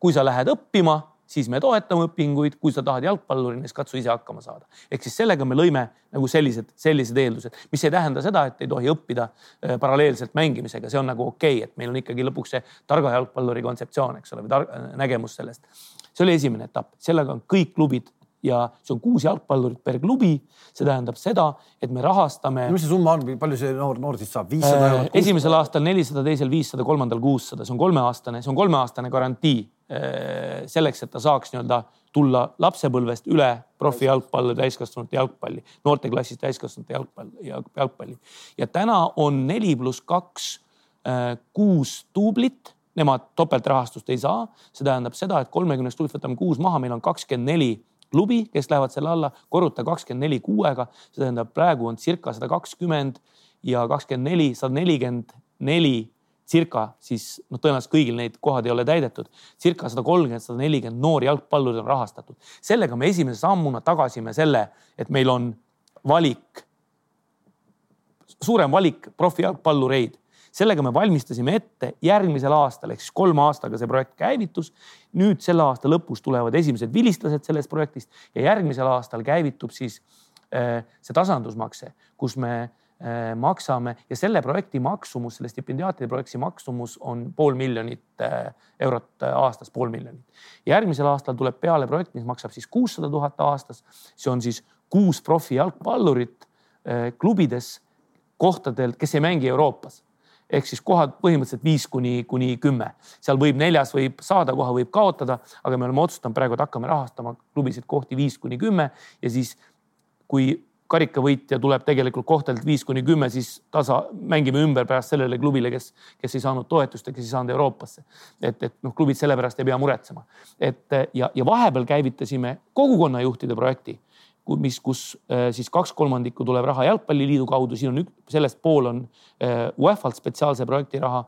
kui sa lähed õppima, siis me toetame õpinguid, kui sa tahad jalgpallurina, siis katsu ise hakkama saada. ehk siis sellega me lõime nagu sellised, sellised eeldused, mis ei tähenda seda, et ei tohi õppida äh, paralleelselt mängimisega, see on nagu okei okay,, et meil on ikkagi lõpuks see targa jalgpalluri kontseptsioon, eks ole, või nägemus sellest. See oli esimene etapp, sellega on kõik klubid ja see on kuus jalgpallurit per klubi. see tähendab seda, et me rahastame. mis see summa on, palju see noor, noor siis saab? viissada eurot? Äh, esimesel aastal nelisada, teisel viissada, kolmandal kuussada, see on kolmeaastane, see on kolmeaastane garantii äh, selleks, et ta saaks nii-öelda tulla lapsepõlvest üle profijalgpalli, täiskasvanute jalgpalli, noorteklassist täiskasvanute jalgpalli, jalgpalli. ja täna on neli pluss kaks äh, kuus duublit nemad topeltrahastust ei saa. see tähendab seda, et kolmekümnest klubist võtame kuus maha, meil on kakskümmend neli klubi, kes lähevad selle alla, korruta kakskümmend neli kuuega, see tähendab, praegu on circa sada kakskümmend ja kakskümmend neli, sada nelikümmend neli circa siis noh, tõenäoliselt kõigil neid kohad ei ole täidetud. circa sada kolmkümmend, sada nelikümmend noori jalgpallurid on rahastatud. sellega me esimese sammuna tagasime selle, et meil on valik, suurem valik profijalgpallureid sellega me valmistasime ette järgmisel aastal ehk siis kolme aastaga see projekt käivitus. nüüd selle aasta lõpus tulevad esimesed vilistlased sellest projektist ja järgmisel aastal käivitub siis äh, see tasandusmakse, kus me äh, maksame ja selle projekti maksumus, selle stipendiaatide projekti maksumus on pool miljonit äh, eurot aastas, pool miljonit. järgmisel aastal tuleb peale projekt, mis maksab siis kuussada tuhat aastas. see on siis kuus profijalgpallurit klubides, kohtadel, kes ei mängi Euroopas ehk siis kohad põhimõtteliselt viis kuni, kuni kümme. seal võib neljas võib saada koha, võib kaotada, aga me oleme otsustanud praegu, et hakkame rahastama klubisid kohti viis kuni kümme ja siis kui karikavõitja tuleb tegelikult kohtadelt viis kuni kümme, siis tasa mängime ümber pärast sellele klubile, kes, kes ei saanud toetust ja kes ei saanud Euroopasse. et, et noh, klubid sellepärast ei pea muretsema. et ja, ja vahepeal käivitasime kogukonnajuhtide projekti mis, kus äh, siis kaks kolmandikku tuleb raha jalgpalliliidu kaudu, siin on üks, sellest pool on äh, UEFA-lt spetsiaalse projekti raha.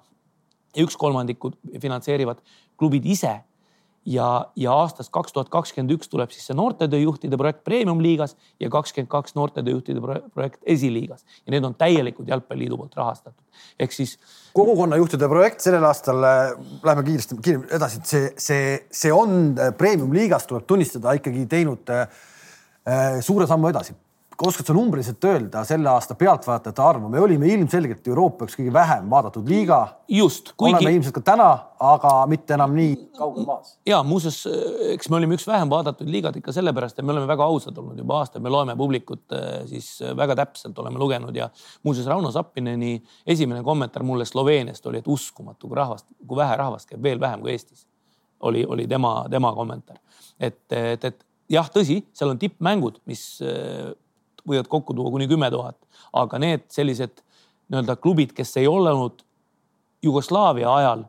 ja üks kolmandikku finantseerivad klubid ise. ja, ja aastast kaks tuhat kakskümmend üks tuleb siis see noortetööjuhtide projekt premium-liigas ja kakskümmend kaks noortetööjuhtide projekt esiliigas ja need on täielikult jalgpalliliidu poolt rahastatud. ehk siis. kogukonnajuhtide projekt sellel aastal, äh, läheme kiiresti, kiiresti edasi, see, see, see on premium-liigas tuleb tunnistada ikkagi teinud Äh, suure sammu edasi. oskad sa numbriliselt öelda selle aasta pealtvaatajate arvu, me olime ilmselgelt Euroopa üks kõige vähem vaadatud liiga. just, kuigi. oleme ilmselt ka täna, aga mitte enam nii kaugel maas. ja muuseas, eks me olime üks vähem vaadatud liigad ikka sellepärast, et me oleme väga ausad olnud juba aastaid, me loeme publikut äh, siis äh, väga täpselt oleme lugenud ja muuseas Rauno Sappineni esimene kommentaar mulle Sloveeniast oli, et uskumatu, kui rahvast, kui vähe rahvast käib, veel vähem kui Eestis. oli, oli tema, tema kommentaar, et, et, et jah, tõsi, seal on tippmängud, mis äh, võivad kokku tuua kuni kümme tuhat, aga need sellised nii-öelda klubid, kes ei olnud Jugoslaavia ajal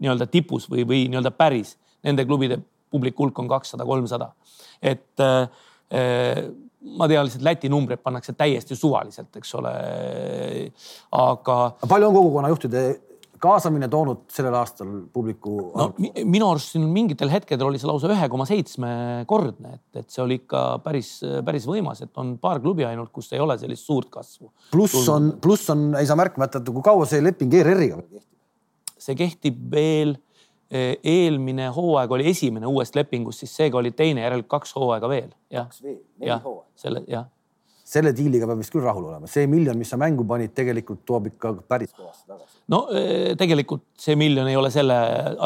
nii-öelda tipus või, või nii-öelda päris, nende klubide publiku hulk on kakssada, kolmsada. et äh, äh, ma tean lihtsalt Läti numbreid pannakse täiesti suvaliselt, eks ole. aga. palju on kogukonnajuhtide kaasamine toonud sellel aastal publiku no,? minu arust siin mingitel hetkedel oli see lausa ühe koma seitsmekordne, et, et see oli ikka päris, päris võimas, et on paar klubi ainult, kus ei ole sellist suurt kasvu. pluss on, pluss on, ei saa märkmata, et kui kaua see leping ERR-iga veel kehtib? see kehtib veel, eh, eelmine hooaeg oli esimene uuest lepingust, siis seega oli teine, järelikult kaks hooaega veel. kaks veel, neli hooaega. selle jah selle diiliga peab vist küll rahul olema, see miljon, mis sa mängu panid, tegelikult toob ikka päris kõvasti tagasi. no eh, tegelikult see miljon ei ole selle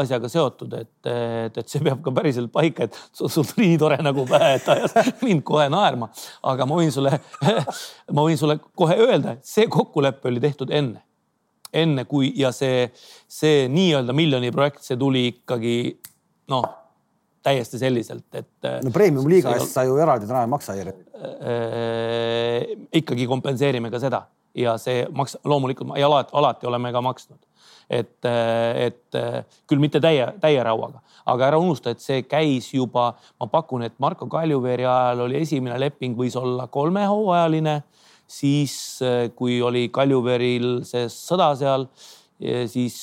asjaga seotud, et, et, et see peab ka päriselt paika, et sul, sul nii tore nägu pähe, et ajas mind kohe naerma. aga ma võin sulle, ma võin sulle kohe öelda, et see kokkulepe oli tehtud enne, enne kui ja see, see nii-öelda miljoni projekt, see tuli ikkagi noh täiesti selliselt, et. no premium liiga eest sa ju eraldi täna ei maksa järelikult äh,. ikkagi kompenseerime ka seda ja see maks-, loomulikult ja alati, alati oleme ka maksnud. et, et küll mitte täie, täie rauaga, aga ära unusta, et see käis juba, ma pakun, et Marko Kaljuveeri ajal oli esimene leping võis olla kolmehooajaline, siis kui oli Kaljuveeril see sõda seal, siis,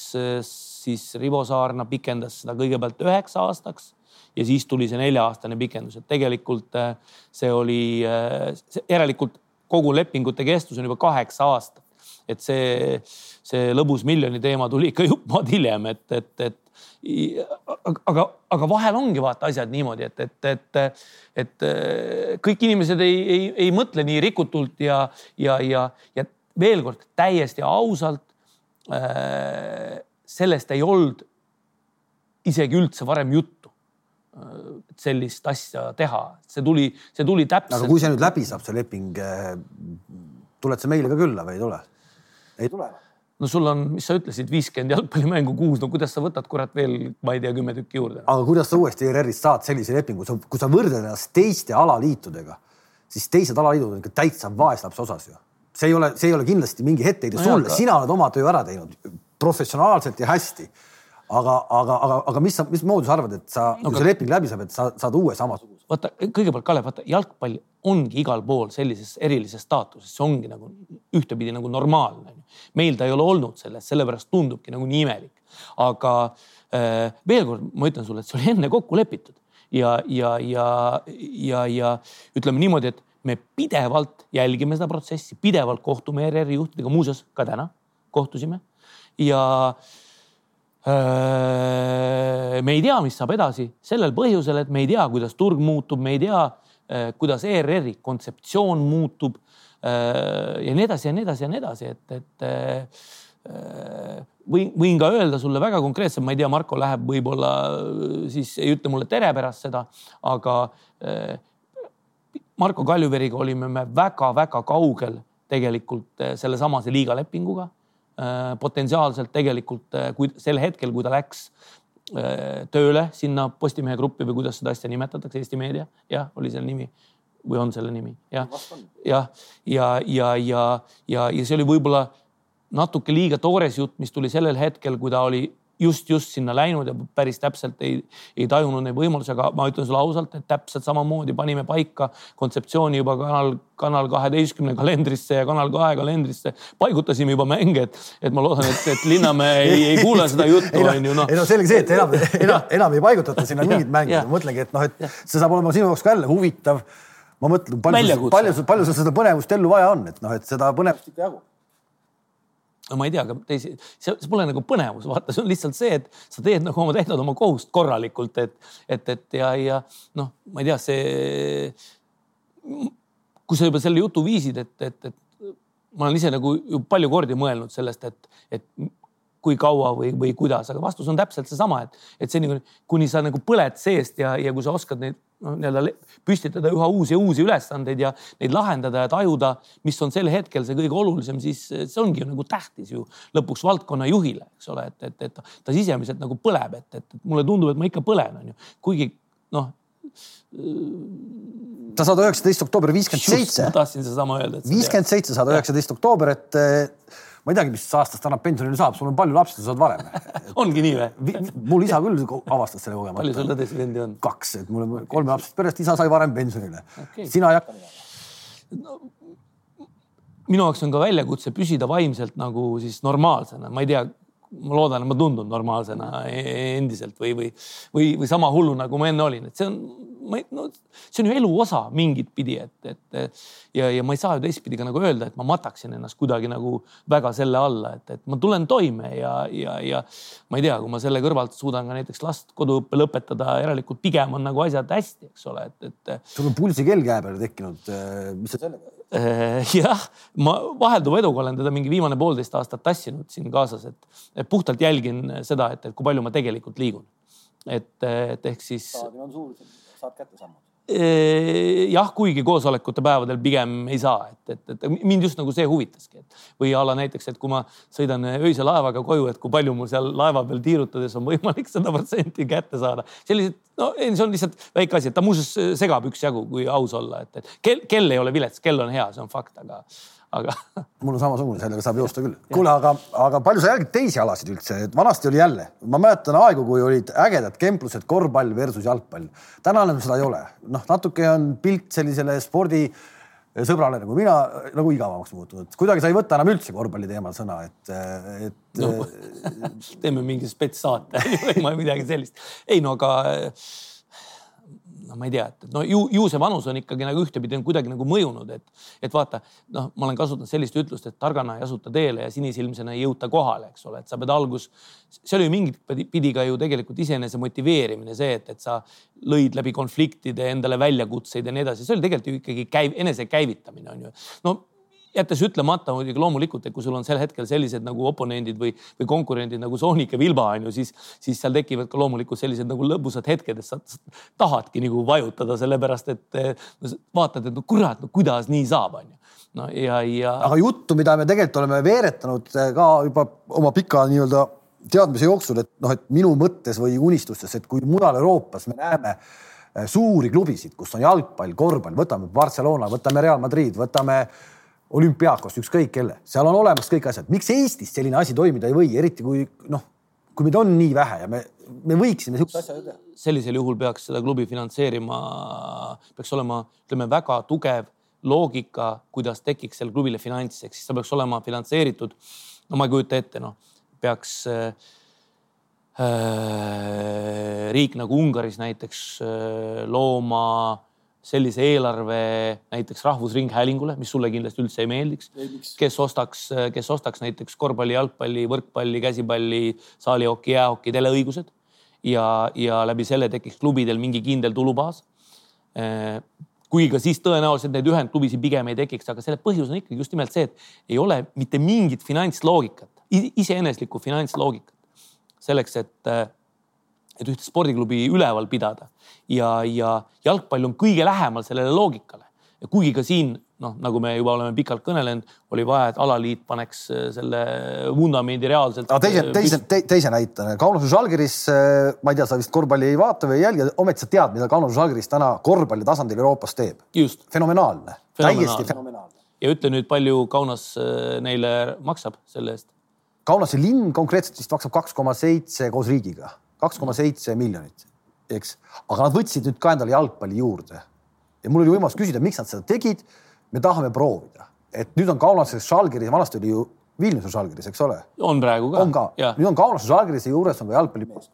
siis Rivo Saarna pikendas seda kõigepealt üheks aastaks ja siis tuli see nelja-aastane pikendus, et tegelikult äh, see oli, äh, järelikult kogu lepingute kestus on juba kaheksa aastat. et see, see lõbus miljoni teema tuli ikka jupp maad hiljem, et, et, et aga, aga vahel ongi vaata asjad niimoodi, et, et, et, et äh, kõik inimesed ei, ei, ei mõtle nii rikutult ja, ja, ja, ja veel kord täiesti ausalt sellest ei olnud isegi üldse varem juttu sellist asja teha, see tuli, see tuli täpselt. aga kui see nüüd läbi saab, see leping, eh, tuled sa meile ka külla või ei tule? ei tule? no sul on, mis sa ütlesid, viiskümmend jalgpallimängu kuus, no kuidas sa võtad kurat veel, ma ei tea, kümme tükki juurde? aga kuidas sa uuesti ERR-ist saad sellise lepingu, kui sa võrdled ennast teiste alaliitudega, siis teised alaliidud on ikka täitsa vaeslapse osas ju. see ei ole, see ei ole kindlasti mingi etteheide no sulle, sina oled oma töö ära teinud professionaalselt ja hästi aga, aga, aga, aga mis sa, mismoodi sa arvad, et sa no,, kui see leping läbi saab, et sa saad uue samasuguse? vaata kõigepealt Kalev, vaata jalgpall ongi igal pool sellises erilises staatuses, see ongi nagu ühtepidi nagu normaalne. meil ta ei ole olnud selles, sellepärast tundubki nagu nii imelik. aga äh, veel kord ma ütlen sulle, et see oli enne kokku lepitud ja, ja, ja, ja, ja ütleme niimoodi, et me pidevalt jälgime seda protsessi, pidevalt kohtume ERR-i juhtidega, muuseas ka täna kohtusime ja äh, me ei tea, mis saab edasi sellel põhjusel, et me ei tea, kuidas turg muutub, me ei tea, kuidas ERR-i kontseptsioon muutub ja nii edasi ja nii edasi ja nii edasi, et, et võin, võin ka öelda sulle väga konkreetselt, ma ei tea, Marko läheb võib-olla siis ei ütle mulle tere pärast seda, aga Marko Kaljuveriga olime me väga-väga kaugel tegelikult sellesamase liiga lepinguga Äh, potentsiaalselt tegelikult, äh, kui sel hetkel, kui ta läks äh, tööle sinna Postimehe gruppi või kuidas seda asja nimetatakse, Eesti Meedia, jah, oli selle nimi või on selle nimi, jah, jah, ja, ja, ja, ja, ja see oli võib-olla natuke liiga toores jutt, mis tuli sellel hetkel, kui ta oli just, just sinna läinud ja päris täpselt ei, ei tajunud neid võimalusi, aga ma ütlen sulle ausalt, et täpselt samamoodi panime paika kontseptsiooni juba kanal, kanal kaheteistkümne kalendrisse ja Kanal kahe kalendrisse. paigutasime juba mänge, et, et ma loodan, et, et Linnamäe ei, ei kuula seda juttu, on ju noh. ei no selge see, et enam, enam, enam ei paigutata sinna mingeid mänge, ma mõtlengi, et noh, et see saab olema sinu jaoks ka jälle huvitav. Ma mõtlen, palju, palju, palju sul seda põnevust ellu vaja on, et noh, et seda põnevust ikka jagub no ma ei tea, aga teisi, see, see pole nagu põnevus, vaata, see on lihtsalt see, et sa teed nagu oma, täidad oma kohust korralikult, et, et, et ja, ja noh, ma ei tea, see. kui sa juba selle jutu viisid, et, et, et ma olen ise nagu ju palju kordi mõelnud sellest, et, et kui kaua või, või kuidas, aga vastus on täpselt seesama, et, et seni kuni sa nagu põled seest ja, ja kui sa oskad neid noh, nii-öelda püstitada üha uusi ja uusi ülesandeid ja neid lahendada ja tajuda, mis on sel hetkel see kõige olulisem, siis see ongi ju nagu tähtis ju lõpuks valdkonna juhile, eks ole, et, et, et ta sisemiselt nagu põleb, et, et mulle tundub, et ma ikka põlen, on ju, kuigi noh sa saad üheksateist oktoober viiskümmend seitse. ma tahtsin sedasama öelda. viiskümmend seitse saad üheksateist oktoober, et ma ei teagi, mis aastast annab pensionile saab, sul on palju lapsi, sa saad varem ongi nii või? mul isa küll avastas selle kogemata. palju sul õdesid-vendi on? kaks, et mul on kolme lapsest perest, isa sai varem pensionile okay.. sina ei hakka no,? minu jaoks on ka väljakutse püsida vaimselt nagu siis normaalsena, ma ei tea, ma loodan, et ma tundun normaalsena e-, endiselt või, või, või, või sama hullu, nagu ma enne olin, et see on ma ei, no see on ju elu osa mingit pidi, et, et ja, ja ma ei saa ju teistpidi ka nagu öelda, et ma mataksin ennast kuidagi nagu väga selle alla, et, et ma tulen toime ja, ja, ja ma ei tea, kui ma selle kõrvalt suudan ka näiteks last koduõppe lõpetada, järelikult pigem on nagu asjad hästi, eks ole, et, et. sul on pulsikell käe peale tekkinud, mis sa sellega? Eh, jah, ma vahelduva eduga olen teda mingi viimane poolteist aastat tassinud siin kaasas, et puhtalt jälgin seda, et, et kui palju ma tegelikult liigun. et, et ehk siis. staadion on suur saad kätte sammud? jah, kuigi koosolekute päevadel pigem ei saa, et, et, et mind just nagu see huvitaski, et või a la näiteks, et kui ma sõidan öise laevaga koju, et kui palju mul seal laeva peal tiirutades on võimalik sada protsenti kätte saada. sellised, no ei, see on lihtsalt väike asi, et ta muuseas segab üksjagu, kui aus olla, et, et kell, kell ei ole vilets, kell on hea, see on fakt, aga aga. mul on samasugune, sellega saab joosta küll. kuule, aga, aga palju sa jälgid teisi alasid üldse, et vanasti oli jälle, ma mäletan aegu, kui olid ägedad kemplused, korvpall versus jalgpall. täna enam seda ei ole, noh, natuke on pilt sellisele spordisõbrale nagu mina nagu igavamaks muutunud, kuidagi sa ei võta enam üldse korvpalli teemal sõna, et, et no, teeme mingi spetssaate või midagi sellist. ei no aga noh, ma ei tea, et no ju, ju see vanus on ikkagi nagu ühtepidi on kuidagi nagu mõjunud, et, et vaata, noh, ma olen kasutanud sellist ütlust, et targana ei asuta teele ja sinisilmsena ei jõuta kohale, eks ole, et sa pead algus, see oli ju mingit pidi ka ju tegelikult iseenese motiveerimine, see, et, et sa lõid läbi konfliktide endale väljakutseid ja nii edasi, see oli tegelikult ju ikkagi käiv, enesekäivitamine on ju. no jättes ütlemata muidugi loomulikult, et kui sul on sel hetkel sellised nagu oponendid või, või konkurendid nagu Soonik ja Vilba on ju, siis, siis seal tekivad ka loomulikult sellised nagu lõbusad hetked, et sa tahadki nagu vajutada, sellepärast et no, vaatad, et no kurat, no kuidas nii saab, on ju no ja, ja. aga juttu, mida me tegelikult oleme veeretanud eh, ka juba oma pika nii-öelda teadmise jooksul, et noh, et minu mõttes või unistustes, et kui mujal Euroopas me näeme eh, suuri klubisid, kus on jalgpall, korvpall, võtame Barcelona, võtame Real Madrid, võtame olümpiaakos, ükskõik kelle, seal on olemas kõik asjad. miks Eestis selline asi toimida ei või, eriti kui noh, kui meid on nii vähe ja me, me võiksime sihukese asja teha. sellisel juhul peaks seda klubi finantseerima, peaks olema, ütleme väga tugev loogika, kuidas tekiks sellele klubile finants, ehk siis ta peaks olema finantseeritud. no ma ei kujuta ette, noh, peaks äh, äh, riik nagu Ungaris näiteks äh, looma sellise eelarve näiteks Rahvusringhäälingule, mis sulle kindlasti üldse ei meeldiks, kes ostaks, kes ostaks näiteks korvpalli, jalgpalli, võrkpalli, käsipalli, saalihoki, jäähoki teleõigused ja, ja läbi selle tekiks klubidel mingi kindel tulubaas. kuigi ka siis tõenäoliselt neid ühendklubisid pigem ei tekiks, aga selle põhjus on ikkagi just nimelt see, et ei ole mitte mingit finantsloogikat, iseeneslikku finantsloogikat selleks, et, et ühte spordiklubi üleval pidada ja, ja jalgpall on kõige lähemal sellele loogikale ja kuigi ka siin noh, nagu me juba oleme pikalt kõnelenud, oli vaja, et alaliit paneks äh, selle vundamendi reaalselt. aga teise, äh, teise te,, teise näitena, Kaunas Žalgiris, äh, ma ei tea, sa vist korvpalli ei vaata või ei jälgi, ometi sa tead, mida Kaunas Žalgiris täna korvpalli tasandil Euroopas teeb. fenomenaalne, täiesti fenomenaalne. ja ütle nüüd, palju Kaunas neile maksab selle eest? Kaunase linn konkreetselt vist maksab kaks koma seitse koos riigiga, kaks koma seitse miljonit, eks, aga nad võtsid nüüd ka endale jalgpalli juurde ja mul oli võimalus küsida, miks nad seda tegid me tahame proovida, et nüüd on Kaunases Žalgiris, vanasti oli ju Vilniuse Žalgiris, eks ole? on praegu ka. on ka, nüüd on Kaunase Žalgirise juures on ka jalgpallimees.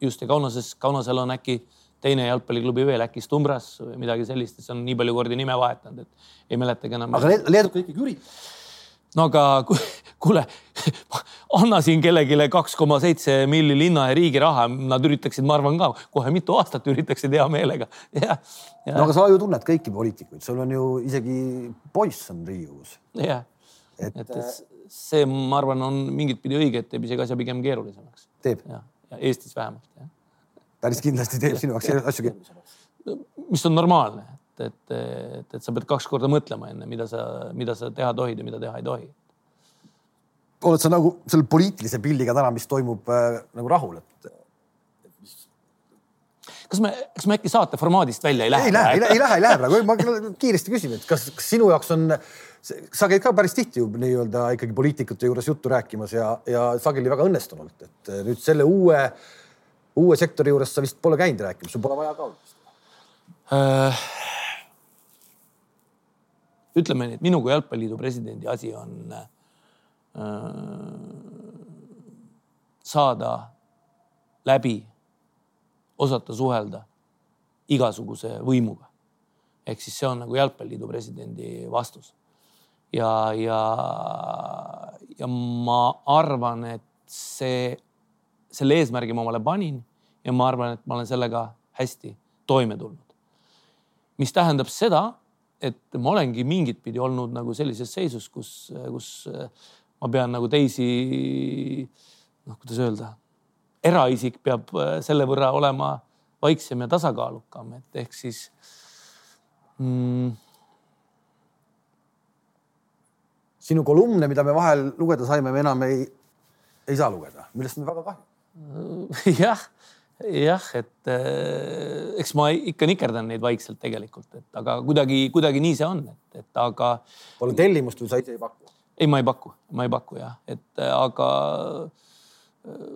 just ja Kaunases, Kaunasel on äkki teine jalgpalliklubi veel, äkki Stumbras või midagi sellist, see on nii palju kordi nime vahetanud, et ei mäletagi enam. aga Leeduka ikkagi üritab no aga kuule, anna siin kellelegi kaks koma seitse milli linna ja riigi raha, nad üritaksid, ma arvan ka kohe mitu aastat üritaksid hea meelega. no aga sa ju tunned kõiki poliitikuid, sul on ju isegi poiss on Riigikogus. jah, et, et see, ma arvan, on mingit pidi õige, et teeb isegi asja pigem keerulisemaks. teeb? ja Eestis vähemalt. päris kindlasti teeb sinu jaoks asju keerulisemaks. mis on normaalne et, et, et, et sa pead kaks korda mõtlema enne, mida sa, mida sa teha tohid ja mida teha ei tohi. Oled sa nagu selle poliitilise pildiga täna, mis toimub äh, nagu rahul, et? kas me, kas me äkki saate formaadist välja ei lähe? ei lähe, ei lähe, ei lähe, ei lähe praegu, ma kiiresti küsin, et kas, kas sinu jaoks on, sa käid ka päris tihti ju nii-öelda ikkagi poliitikute juures juttu rääkimas ja, ja sageli väga õnnestunult, et nüüd selle uue, uue sektori juures sa vist pole käinud rääkimas, sul pole vaja ka olnud äh,? ütleme nii, et minu kui Jalgpalliliidu presidendi asi on äh, saada läbi, osata suhelda igasuguse võimuga. ehk siis see on nagu Jalgpalliliidu presidendi vastus. ja, ja, ja ma arvan, et see, selle eesmärgi ma omale panin ja ma arvan, et ma olen sellega hästi toime tulnud. mis tähendab seda, et ma olengi mingit pidi olnud nagu sellises seisus, kus, kus ma pean nagu teisi, noh, kuidas öelda, eraisik peab selle võrra olema vaiksem ja tasakaalukam, et ehk siis mm, sinu kolumne, mida me vahel lugeda saime, me enam ei, ei saa lugeda, millest on väga kahju jah jah, et äh, eks ma ikka nikerdan neid vaikselt tegelikult, et aga kuidagi, kuidagi nii see on, et, et aga. Pole tellimust või sa ise ei paku? Ei, ma ei paku, ma ei paku jah, et äh, aga äh,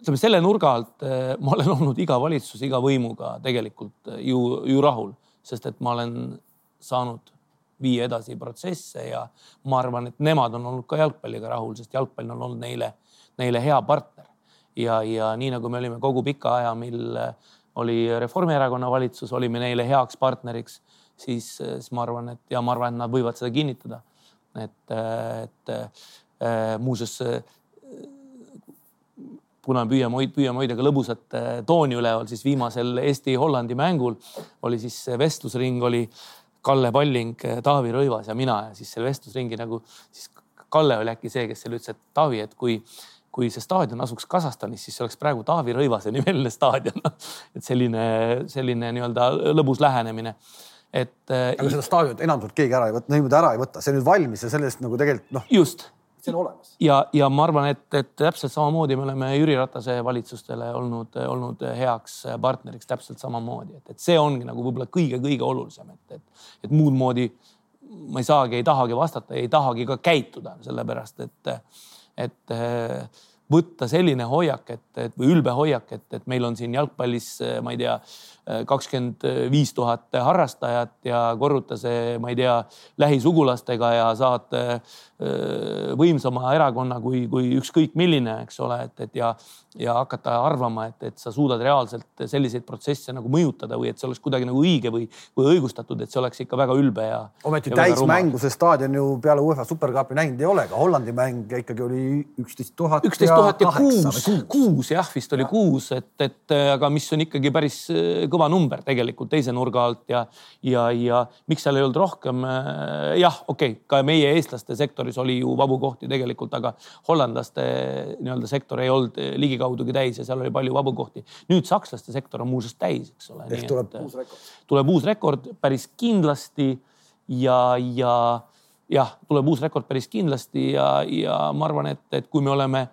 ütleme selle nurga alt äh, ma olen olnud iga valitsuse, iga võimuga tegelikult ju, ju rahul, sest et ma olen saanud viia edasi protsesse ja ma arvan, et nemad on olnud ka jalgpalliga rahul, sest jalgpall on olnud neile neile hea partner. ja, ja nii nagu me olime kogu pika aja, mil oli Reformierakonna valitsus, olime neile heaks partneriks, siis, äh, siis ma arvan, et ja ma arvan, et nad võivad seda kinnitada. et, äh, et muuseas kuna me püüame, püüame hoida ka lõbusat tooni üleval, siis viimasel Eesti-Hollandi mängul oli siis vestlusring oli Kalle Palling, Taavi Rõivas ja mina. Ja siis selle vestlusringi nagu siis Kalle oli äkki see, kes selle ütles, et Taavi, et kui kui see staadion asuks Kasahstanis, siis oleks praegu Taavi Rõivase nimeline staadion. Et selline, selline nii-öelda lõbus lähenemine et. Äh, aga seda staadionit enamalt keegi ära ei võta, niimoodi ära ei võta, see on nüüd valmis ja sellest nagu tegelikult noh. just. see on olemas. ja, ja ma arvan, et, et täpselt samamoodi me oleme Jüri Ratase valitsustele olnud, olnud heaks partneriks täpselt samamoodi, et, et see ongi nagu võib-olla kõige-kõige olulisem, et, et, et muud moodi ma ei saagi, ei tahagi vastata, ei tahagi ka käituda, sellepärast et et võtta selline hoiak, et, et või ülbe hoiak, et, et meil on siin jalgpallis, ma ei tea, kakskümmend viis tuhat harrastajat ja korruta see, ma ei tea, lähisugulastega ja saad Äh, võimsama erakonna kui, kui ükskõik milline, eks ole, et, et ja, ja hakata arvama, et, et sa suudad reaalselt selliseid protsesse nagu mõjutada või et see oleks kuidagi nagu õige või, või õigustatud, et see oleks ikka väga ülbe ja. ometi täismängu see staadion ju peale UEFA supercupi näinud ei ole, ka Hollandi mäng ikkagi oli üksteist tuhat. üksteist tuhat ja kuus, kuus jah, vist oli ja. kuus, et, et aga mis on ikkagi päris äh, kõva number tegelikult teise nurga alt ja, ja, ja miks seal ei olnud rohkem. Äh, jah, okei okay,, ka meie eestlaste sektoris oli ju vabu kohti tegelikult, aga hollandlaste nii-öelda sektor ei olnud ligikaudugi täis ja seal oli palju vabu kohti. nüüd sakslaste sektor on muuseas täis, eks ole. ehk tuleb et, uus rekord. tuleb uus rekord päris kindlasti ja, ja jah, tuleb uus rekord päris kindlasti ja, ja ma arvan, et, et kui me oleme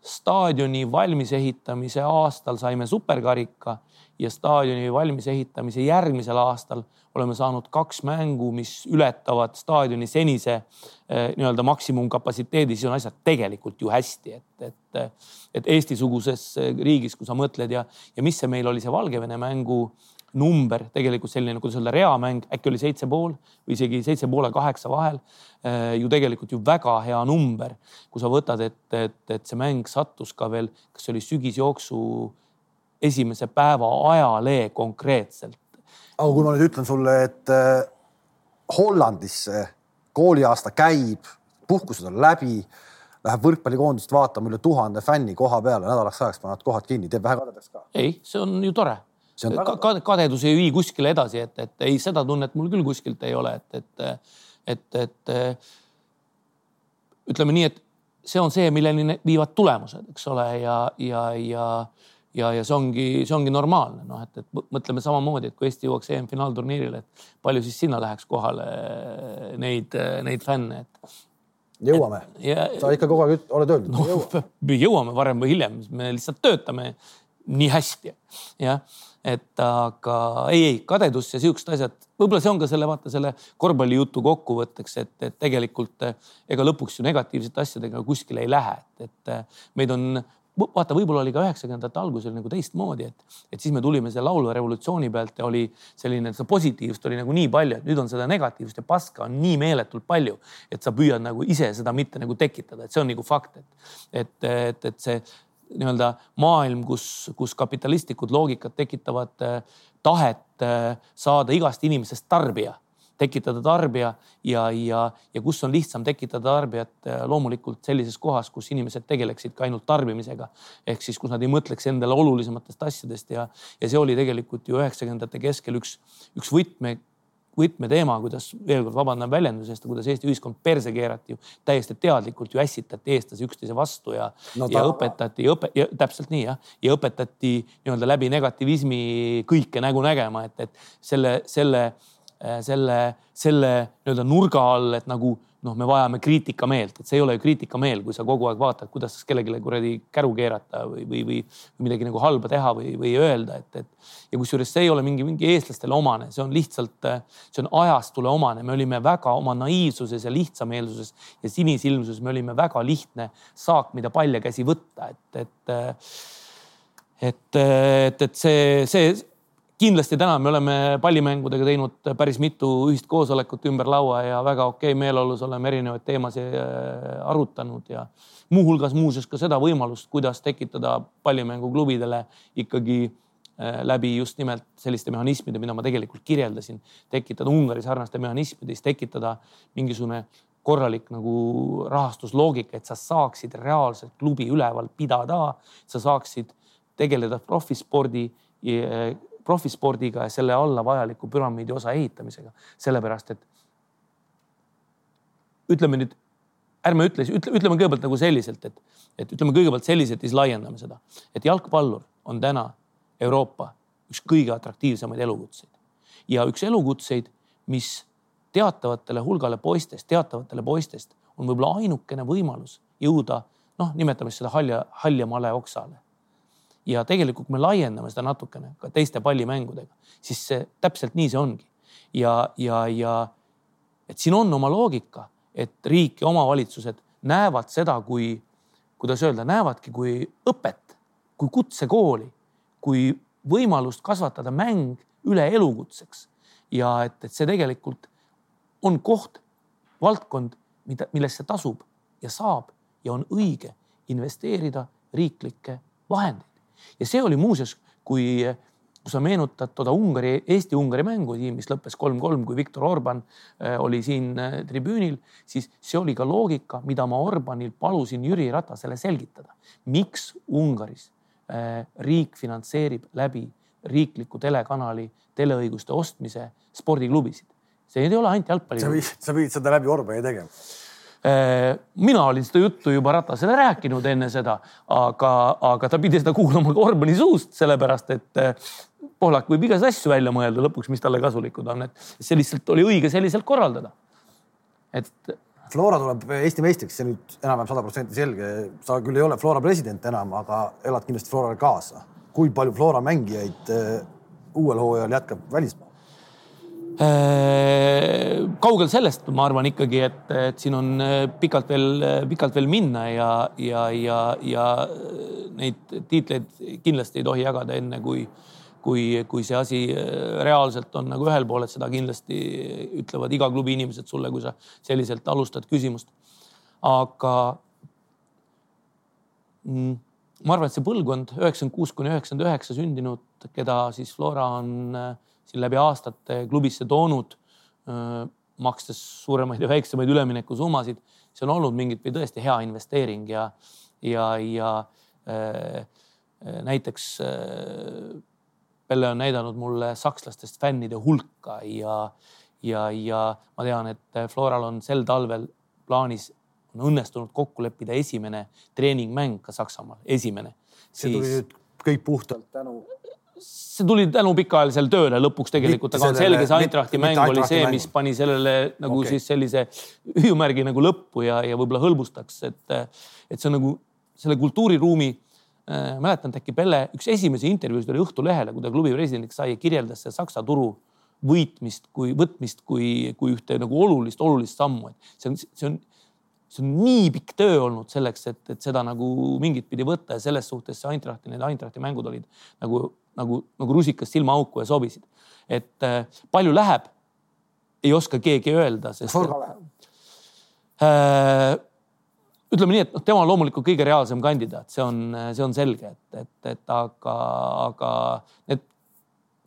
staadioni valmisehitamise aastal saime superkarika ja staadioni valmisehitamise järgmisel aastal oleme saanud kaks mängu, mis ületavad staadioni senise eh, nii-öelda maksimumkapatsiteedi, siis on asjad tegelikult ju hästi, et, et, et Eesti-suguses riigis, kui sa mõtled ja, ja mis see meil oli, see Valgevene mängu number tegelikult selline, kuidas öelda, reamäng, äkki oli seitse pool või isegi seitse poole kaheksa vahel. Äh, ju tegelikult ju väga hea number, kui sa võtad, et, et, et see mäng sattus ka veel, kas see oli sügisjooksu esimese päeva ajalehe konkreetselt. aga kui ma nüüd ütlen sulle, et äh, Hollandis kooliaasta käib, puhkused on läbi, läheb võrkpallikoondist vaatama üle tuhande fänni koha peale, nädalaks ajaks panevad kohad kinni, teeb vähe kadedaks ka? ei, see on ju tore on väga... kadedus ei vii kuskile edasi, et, et ei, seda tunnet mul küll kuskilt ei ole, et, et, et, et ütleme nii, et see on see, milleni viivad tulemused, eks ole, ja, ja, ja ja, ja see ongi, see ongi normaalne, noh, et, et mõtleme samamoodi, et kui Eesti jõuaks EM-finaalturniirile, et palju siis sinna läheks kohale neid, neid fänne, et. jõuame, sa ikka kogu aeg oled öelnud no,. Jõuame. jõuame varem või hiljem, me lihtsalt töötame nii hästi, jah et aga ei, ei kadedus ja siuksed asjad, võib-olla see on ka selle vaata selle korvpallijutu kokkuvõtteks, et, et tegelikult ega lõpuks ju negatiivsete asjadega kuskile ei lähe, et, et meid on vaata, võib-olla oli ka üheksakümnendate algusel nagu teistmoodi, et, et siis me tulime selle laulva revolutsiooni pealt ja oli selline, seda positiivsust oli nagu nii palju, et nüüd on seda negatiivsust ja paska on nii meeletult palju, et sa püüad nagu ise seda mitte nagu tekitada, et see on nagu fakt, et, et, et, et see nii-öelda maailm, kus, kus kapitalistlikud loogikad tekitavad äh, tahet äh, saada igast inimesest tarbija, tekitada tarbija ja, ja, ja kus on lihtsam tekitada tarbijat äh, loomulikult sellises kohas, kus inimesed tegeleksid ka ainult tarbimisega. ehk siis, kus nad ei mõtleks endale olulisematest asjadest ja, ja see oli tegelikult ju üheksakümnendate keskel üks, üks võtme võtmeteema, kuidas veel kord vabandan väljenduse eest, kuidas Eesti ühiskond perse keerati ju täiesti teadlikult ju ässitati eestlasi üksteise vastu ja no,, ja õpetati õpe-, ja täpselt nii jah, ja õpetati nii-öelda läbi negativismi kõike nägu nägema, et, et selle, selle, selle, selle nii-öelda nurga all, et nagu noh, me vajame kriitikameelt, et see ei ole ju kriitikameel, kui sa kogu aeg vaatad, kuidas kellelegi kuradi käru keerata või, või, või midagi nagu halba teha või, või öelda, et, et ja kusjuures see ei ole mingi, mingi eestlastele omane, see on lihtsalt, see on ajastule omane, me olime väga oma naiivsuses ja lihtsameelsuses ja sinisilmsuses, me olime väga lihtne saak, mida palja käsi võtta, et, et et, et, et see, see, kindlasti täna me oleme pallimängudega teinud päris mitu ühist koosolekut ümber laua ja väga okei meeleolus oleme erinevaid teemasid äh, arutanud ja muuhulgas muuseas ka seda võimalust, kuidas tekitada pallimänguklubidele ikkagi äh, läbi just nimelt selliste mehhanismide, mida ma tegelikult kirjeldasin, tekitada Ungari sarnaste mehhanismide, siis tekitada mingisugune korralik nagu rahastusloogika, et sa saaksid reaalselt klubi üleval pidada, sa saaksid tegeleda profispordi profispordiga ja selle alla vajaliku püramiidi osa ehitamisega. sellepärast et ütleme nüüd, ärme ütle, ütle, ütleme kõigepealt nagu selliselt, et, et ütleme kõigepealt selliselt, siis laiendame seda, et jalgpallur on täna Euroopa üks kõige atraktiivsemaid elukutseid. Ja üks elukutseid, mis teatavatele hulgale poistest, teatavatele poistest on võib-olla ainukene võimalus jõuda noh, nimetame seda halja, halja male oksale ja tegelikult, kui me laiendame seda natukene ka teiste pallimängudega, siis see täpselt nii see ongi. ja, ja, ja et siin on oma loogika, et riik ja omavalitsused näevad seda kui, kuidas öelda, näevadki kui õpet, kui kutsekooli, kui võimalust kasvatada mäng üle elukutseks. ja et, et see tegelikult on koht, valdkond, mida, millesse tasub ja saab ja on õige investeerida riiklikke vahendeid ja see oli muuseas, kui kui sa meenutad toda Ungari, Eesti-Ungari mängu, mis lõppes kolm-kolm, kui Viktor Orban äh, oli siin äh, tribüünil, siis see oli ka loogika, mida ma Orbanil palusin Jüri Ratasele selgitada. miks Ungaris äh, riik finantseerib läbi riikliku telekanali teleõiguste ostmise spordiklubisid? see ei ole ainult jalgpalli. sa pidid seda läbi Orbani tegema mina olin seda juttu juba Ratasele rääkinud enne seda, aga, aga ta pidi seda kuulama ka Orbani suust, sellepärast et Pohlak võib igasuguseid asju välja mõelda lõpuks, mis talle kasulikud on, et see lihtsalt oli õige selliselt korraldada. et. Flora tuleb Eesti meistriks, see nüüd enam-vähem sada protsenti selge. sa küll ei ole Flora president enam, aga elad kindlasti Florale kaasa. kui palju Flora mängijaid äh, uuel hooajal jätkab välismaal? Äh, kaugel sellest, ma arvan ikkagi, et, et siin on äh, pikalt veel, pikalt veel minna ja, ja, ja, ja neid tiitleid kindlasti ei tohi jagada enne, kui kui, kui see asi äh, reaalselt on nagu ühel pool, et seda kindlasti ütlevad iga klubi inimesed sulle, kui sa selliselt alustad küsimust. aga mm, ma arvan, et see põlvkond üheksakümmend kuus kuni üheksakümmend üheksa sündinud, keda siis Flora on äh, siin läbi aastate klubisse toonud, makstes suuremaid ja väiksemaid üleminekusummasid, see on olnud mingit või tõesti hea investeering ja, ja, ja äh, näiteks äh, Pelle on näidanud mulle sakslastest fännide hulka ja, ja, ja ma tean, et Floral on sel talvel plaanis, on õnnestunud kokku leppida esimene treeningmäng ka Saksamaal, esimene. see tuli nüüd kõik puhtalt tänu see tuli tänu pikaajalisele tööle. Lõpuks tegelikult, aga on selge, see Eintrachti mäng oli see, mis pani sellele nagu okay. siis sellise hüüumärgi nagu lõppu ja, ja võib-olla hõlbustaks, et, et see on nagu selle kultuuriruumi Äh, mäletan, et äkki Pelle üks esimesi intervjuusid oli Õhtulehele, kui ta klubi presidendiks sai ja kirjeldas seda Saksa turu võitmist kui võtmist kui, kui ühte nagu olulist, olulist sammu, et see on, see on, see on nii pikk töö olnud selleks, et, et seda nagu mingit pidi võtta ja selles suhtes see Eintrachti, need Eintrachti mängud olid nagu, nagu, nagu rusikas silmaauku ja sobisid. et äh, palju läheb, ei oska keegi öelda, sest. Sorga läheb äh, ütleme nii, et noh, tema on loomulikult kõige reaalsem kandidaat, see on, see on selge, et, et, et aga, aga need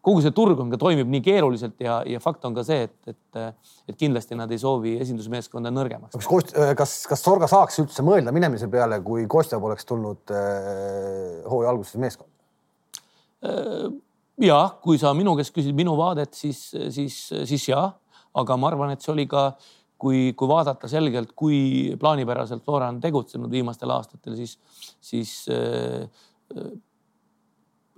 kogu see turg on ka, toimib nii keeruliselt ja, ja fakt on ka see, et, et, et kindlasti nad ei soovi esindusmeeskonda nõrgemaks. kas Kost,, kas, kas Sorga saaks üldse mõelda minemise peale, kui Kostja poleks tulnud äh, hooaja alguses meeskonda äh,? ja kui sa minu käest küsid minu vaadet, siis, siis, siis ja, aga ma arvan, et see oli ka kui, kui vaadata selgelt, kui plaanipäraselt Flora on tegutsenud viimastel aastatel, siis, siis äh,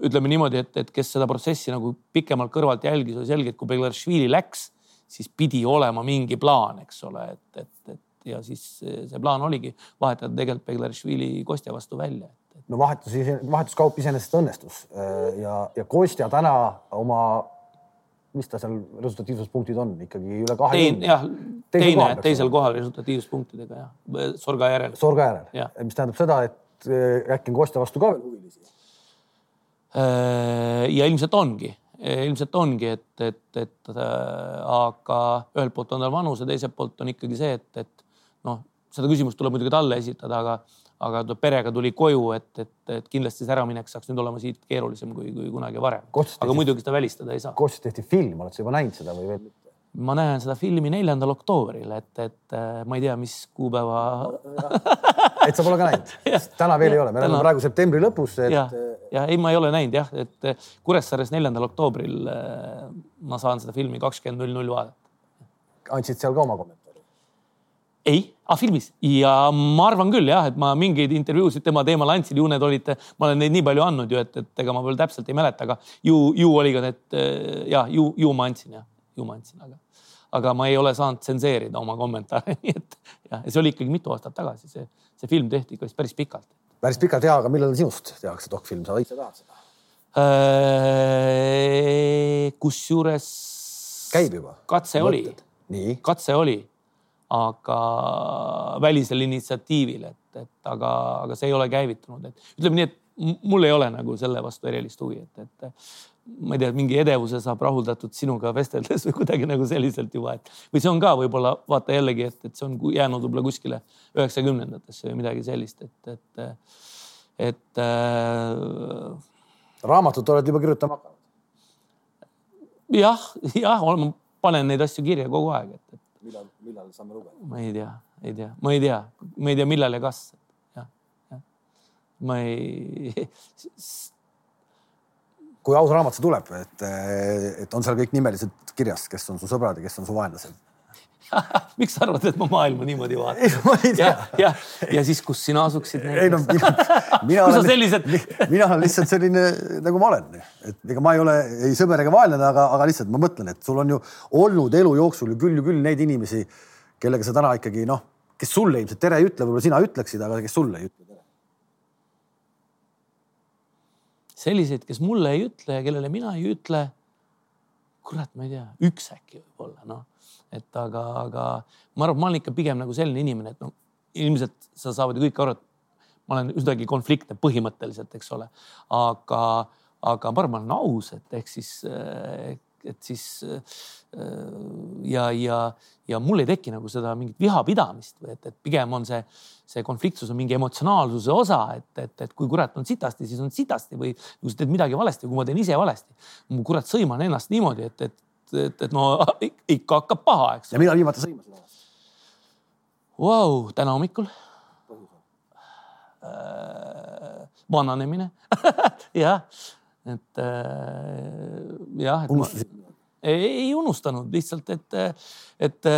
ütleme niimoodi, et, et kes seda protsessi nagu pikemalt kõrvalt jälgis, oli selge, et kui Beglaršvili läks, siis pidi olema mingi plaan, eks ole, et, et, et ja siis see plaan oligi vahetada tegelikult Beglaršvili Kostja vastu välja. No vahetus, vahetuskaup iseenesest õnnestus ja, ja Kostja täna oma mis ta seal resultatiivsuspunktid on ikkagi üle kahekümne? jah, teine, teisel kohal resultatiivsuspunktidega jah, Sorga järel. Sorga järel, mis tähendab seda, et eh, äkki on Kostja vastu ka veel huvilisi? Äh, ja ilmselt ongi, ilmselt ongi, et, et, et äh, aga ühelt poolt on tal vanus ja teiselt poolt on ikkagi see, et, et noh, seda küsimust tuleb muidugi talle esitada, aga aga perega tuli koju, et, et, et kindlasti see äraminek saaks nüüd olema siit keerulisem kui, kui kunagi varem. aga muidugi seda välistada ei saa. Koostis tehti film, oled sa juba näinud seda või veel mitte? ma näen seda filmi neljandal oktoobril, et, et äh, ma ei tea, mis kuupäeva et sa pole ka näinud? täna veel ja, ei ole, me täna... oleme praegu septembri lõpus et.... ja, ja ei, ma ei ole näinud jah, et äh, Kuressaares neljandal oktoobril äh, ma saan seda filmi kakskümmend null null vaadata. andsid seal ka oma kommentaari? Ei ah,, filmis ja ma arvan küll jah, et ma mingeid intervjuusid tema teemal andsin, ju need olid, ma olen neid nii palju andnud ju, et, et ega ma veel täpselt ei mäleta, aga ju, ju oli ka need ja ju, ju ma andsin jah, ju ma andsin, aga, aga ma ei ole saanud tsenseerida oma kommentaare, nii et jah, see oli ikkagi mitu aastat tagasi, see, see film tehti ikka vist päris pikalt. päris pikalt ja, aga millal sinust tehakse dokfilm, sa ise tahad seda? kusjuures. käib juba? katse Mõtted. oli, katse oli aga välisel initsiatiivil, et, et aga, aga see ei ole käivitunud, et ütleme nii, et mul ei ole nagu selle vastu erilist huvi, et, et ma ei tea, mingi edevuse saab rahuldatud sinuga vesteldes või kuidagi nagu selliselt juba, et või see on ka võib-olla vaata jällegi, et, et see on jäänud võib-olla kuskile üheksakümnendatesse või midagi sellist, et, et, et äh.... raamatut oled juba kirjutama hakanud? jah, jah, ma panen neid asju kirja kogu aeg, et, et. Millal, millal saame lugeda? ma ei tea, ei tea, ma ei tea, ma ei tea, millal ja kas. jah, jah. ma ei kui aus raamat see tuleb, et, et on seal kõik nimelised kirjas, kes on su sõbrad ja kes on su vaenlased miks sa arvad, et ma maailma niimoodi vaatan? ja, ja, ja siis, kus sina asuksid? ei no mina, mina olen, sellised... mina olen lihtsalt selline, nagu ma olen, et ega ma ei ole ei sõber ega vaenlane, aga, aga lihtsalt ma mõtlen, et sul on ju olnud elu jooksul ju küll ju küll neid inimesi, kellega sa täna ikkagi noh, kes sulle ilmselt tere ei ütle, võib-olla sina ütleksid, aga kes sulle ei ütle tere. selliseid, kes mulle ei ütle ja kellele mina ei ütle. kurat, ma ei tea, üks äkki võib-olla noh et aga, aga ma arvan, et ma olen ikka pigem nagu selline inimene, et noh, ilmselt sa saavad ju kõik aru, et ma olen üsnagi konfliktne põhimõtteliselt, eks ole, aga, aga ma arvan, ma olen aus, et ehk siis, et siis ja, ja, ja mul ei teki nagu seda mingit vihapidamist või et, et pigem on see, see konfliktsus on mingi emotsionaalsuse osa, et, et, et kui kurat on sitasti, siis on sitasti või kui sa teed midagi valesti, kui ma teen ise valesti. ma kurat sõiman ennast niimoodi, et, et et, et no ikka hakkab paha, eks. ja millal viimati sõimasid ennast wow,? täna hommikul äh,. vananemine jah, et äh, jah. unustasid? ei, ei unustanud lihtsalt, et, et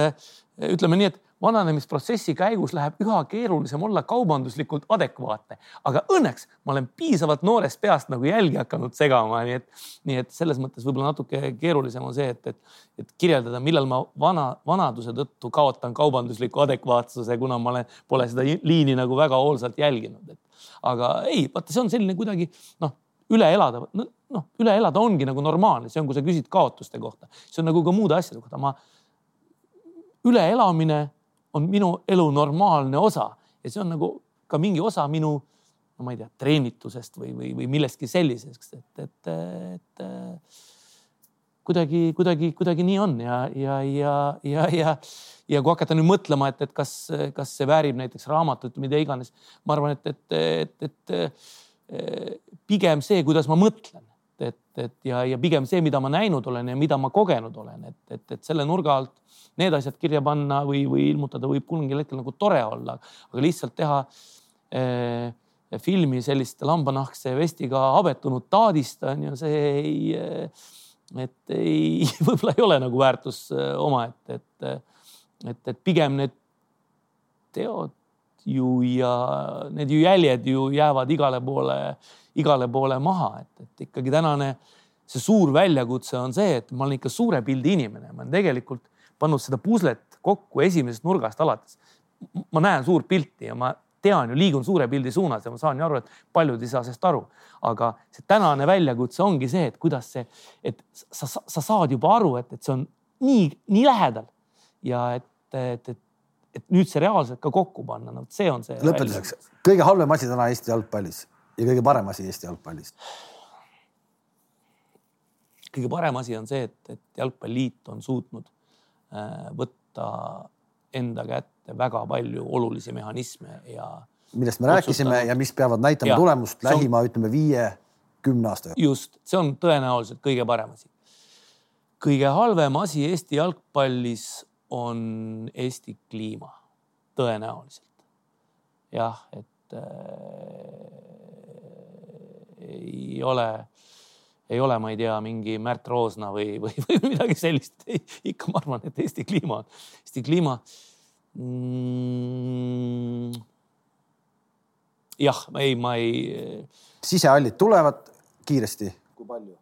ütleme nii, et vananemisprotsessi käigus läheb üha keerulisem olla kaubanduslikult adekvaatne, aga õnneks ma olen piisavalt noorest peast nagu jälgi hakanud segama, nii et, nii et selles mõttes võib-olla natuke keerulisem on see, et, et, et kirjeldada, millal ma vana, vanaduse tõttu kaotan kaubandusliku adekvaatsuse, kuna ma olen, pole seda liini nagu väga hoolsalt jälginud, et. Aga ei, vaata, see on selline kuidagi noh, üle elada, noh, üle elada ongi nagu normaalne, see on, kui sa küsid kaotuste kohta, see on nagu ka muude asjade kohta, ma üleelamine on minu elu normaalne osa. Ja see on nagu ka mingi osa minu, no ma ei tea, treenitusest või, või, või millestki sellisest, et, et, et kuidagi, kuidagi, kuidagi nii on. Ja, ja, ja, ja, ja, ja kui hakata nüüd mõtlema, et, et kas, kas see väärib näiteks raamatut või mida iganes, ma arvan, et, et, et, et pigem see, kuidas ma mõtlen, et, et ja, ja pigem see, mida ma näinud olen ja mida ma kogenud olen, et, et, et selle nurga alt need asjad kirja panna või, või ilmutada võib mingil hetkel nagu tore olla, aga lihtsalt teha eh, filmi selliste lambanahkse vestiga habetunud taadist on ju, see ei, eh, et ei, võib-olla ei ole nagu väärtus eh, omaette, et, et, et, et pigem need teod ju ja need ju jäljed ju jäävad igale poole, igale poole maha, et, et ikkagi tänane see suur väljakutse on see, et ma olen ikka suure pildi inimene, ma olen tegelikult pannud seda puslet kokku esimesest nurgast alates. ma näen suurt pilti ja ma tean ju, liigun suure pildi suunas ja ma saan ju aru, et paljud ei saa sellest aru. aga see tänane väljakutse ongi see, et kuidas see, et sa, sa saad juba aru, et, et see on nii, nii lähedal ja et, et, et, et nüüd see reaalselt ka kokku panna, no see on see. lõpetuseks, kõige halvem asi täna Eesti jalgpallis ja kõige parem asi Eesti jalgpallis kõige parem asi on see, et, et Jalgpalliliit on suutnud võtta enda kätte väga palju olulisi mehhanisme ja. millest me rääkisime ja mis peavad näitama ja, tulemust lähima, ütleme viie-kümne aasta jooksul. just, see on tõenäoliselt kõige parem asi. kõige halvem asi Eesti jalgpallis on Eesti kliima, tõenäoliselt. jah, et äh, ei ole äh, ei ole, ma ei tea, mingi Märt Roosna või, või, või midagi sellist. ikka ma arvan, et Eesti kliima, Eesti kliima mm,. jah, ei, ma ei. sisehallid tulevad kiiresti, kui palju?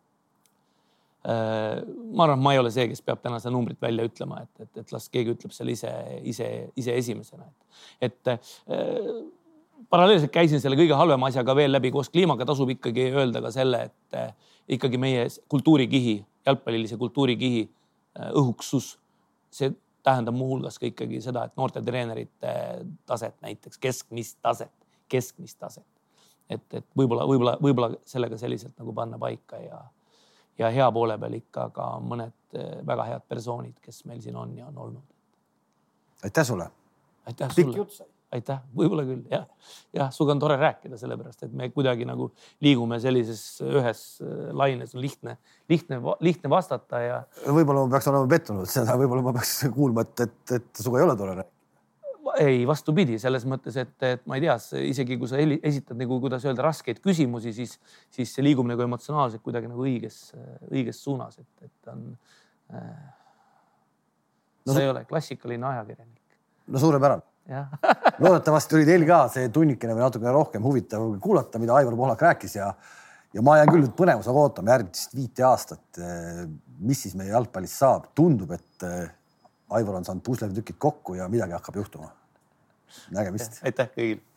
Äh, ma arvan, et ma ei ole see, kes peab täna seda numbrit välja ütlema, et, et, et las keegi ütleb selle ise, ise, ise esimesena, et, et äh, paralleelselt käisin selle kõige halvema asjaga veel läbi koos kliimaga, tasub ikkagi öelda ka selle, et ikkagi meie kultuurikihi, jalgpallilise kultuurikihi äh, õhuksus. see tähendab muuhulgas ka ikkagi seda, et noorte treenerite taset näiteks, keskmist taset, keskmist taset. et, et võib-olla, võib-olla, võib-olla sellega selliselt nagu panna paika ja, ja hea poole peal ikka ka mõned äh, väga head persoonid, kes meil siin on ja on olnud. aitäh sulle. aitäh sulle. Aitäh, võib-olla küll jah, jah, sinuga on tore rääkida, sellepärast et me kuidagi nagu liigume sellises ühes äh, laines, on lihtne, lihtne, lihtne vastata ja. võib-olla ma peaks olema pettunud seda, võib-olla ma peaks kuulma, et, et, et sinuga ei ole tore rääkida ei, vastupidi, selles mõttes, et, et ma ei tea, isegi kui sa esitad nagu, kuidas öelda, raskeid küsimusi, siis, siis see liigub nagu emotsionaalselt kuidagi nagu õiges, õiges suunas, et, et on äh,. No, sa ei ole klassikaline ajakirjanik. no suurepärane loodetavasti oli teil ka see tunnikene või natukene rohkem huvitav kuulata, mida Aivar Pohlak rääkis ja, ja ma jään küll nüüd põnevusega ootama järgmist viite aastat. mis siis meie jalgpallist saab, tundub, et eh, Aivar on saanud pusletükid kokku ja midagi hakkab juhtuma. nägemist. aitäh kõigile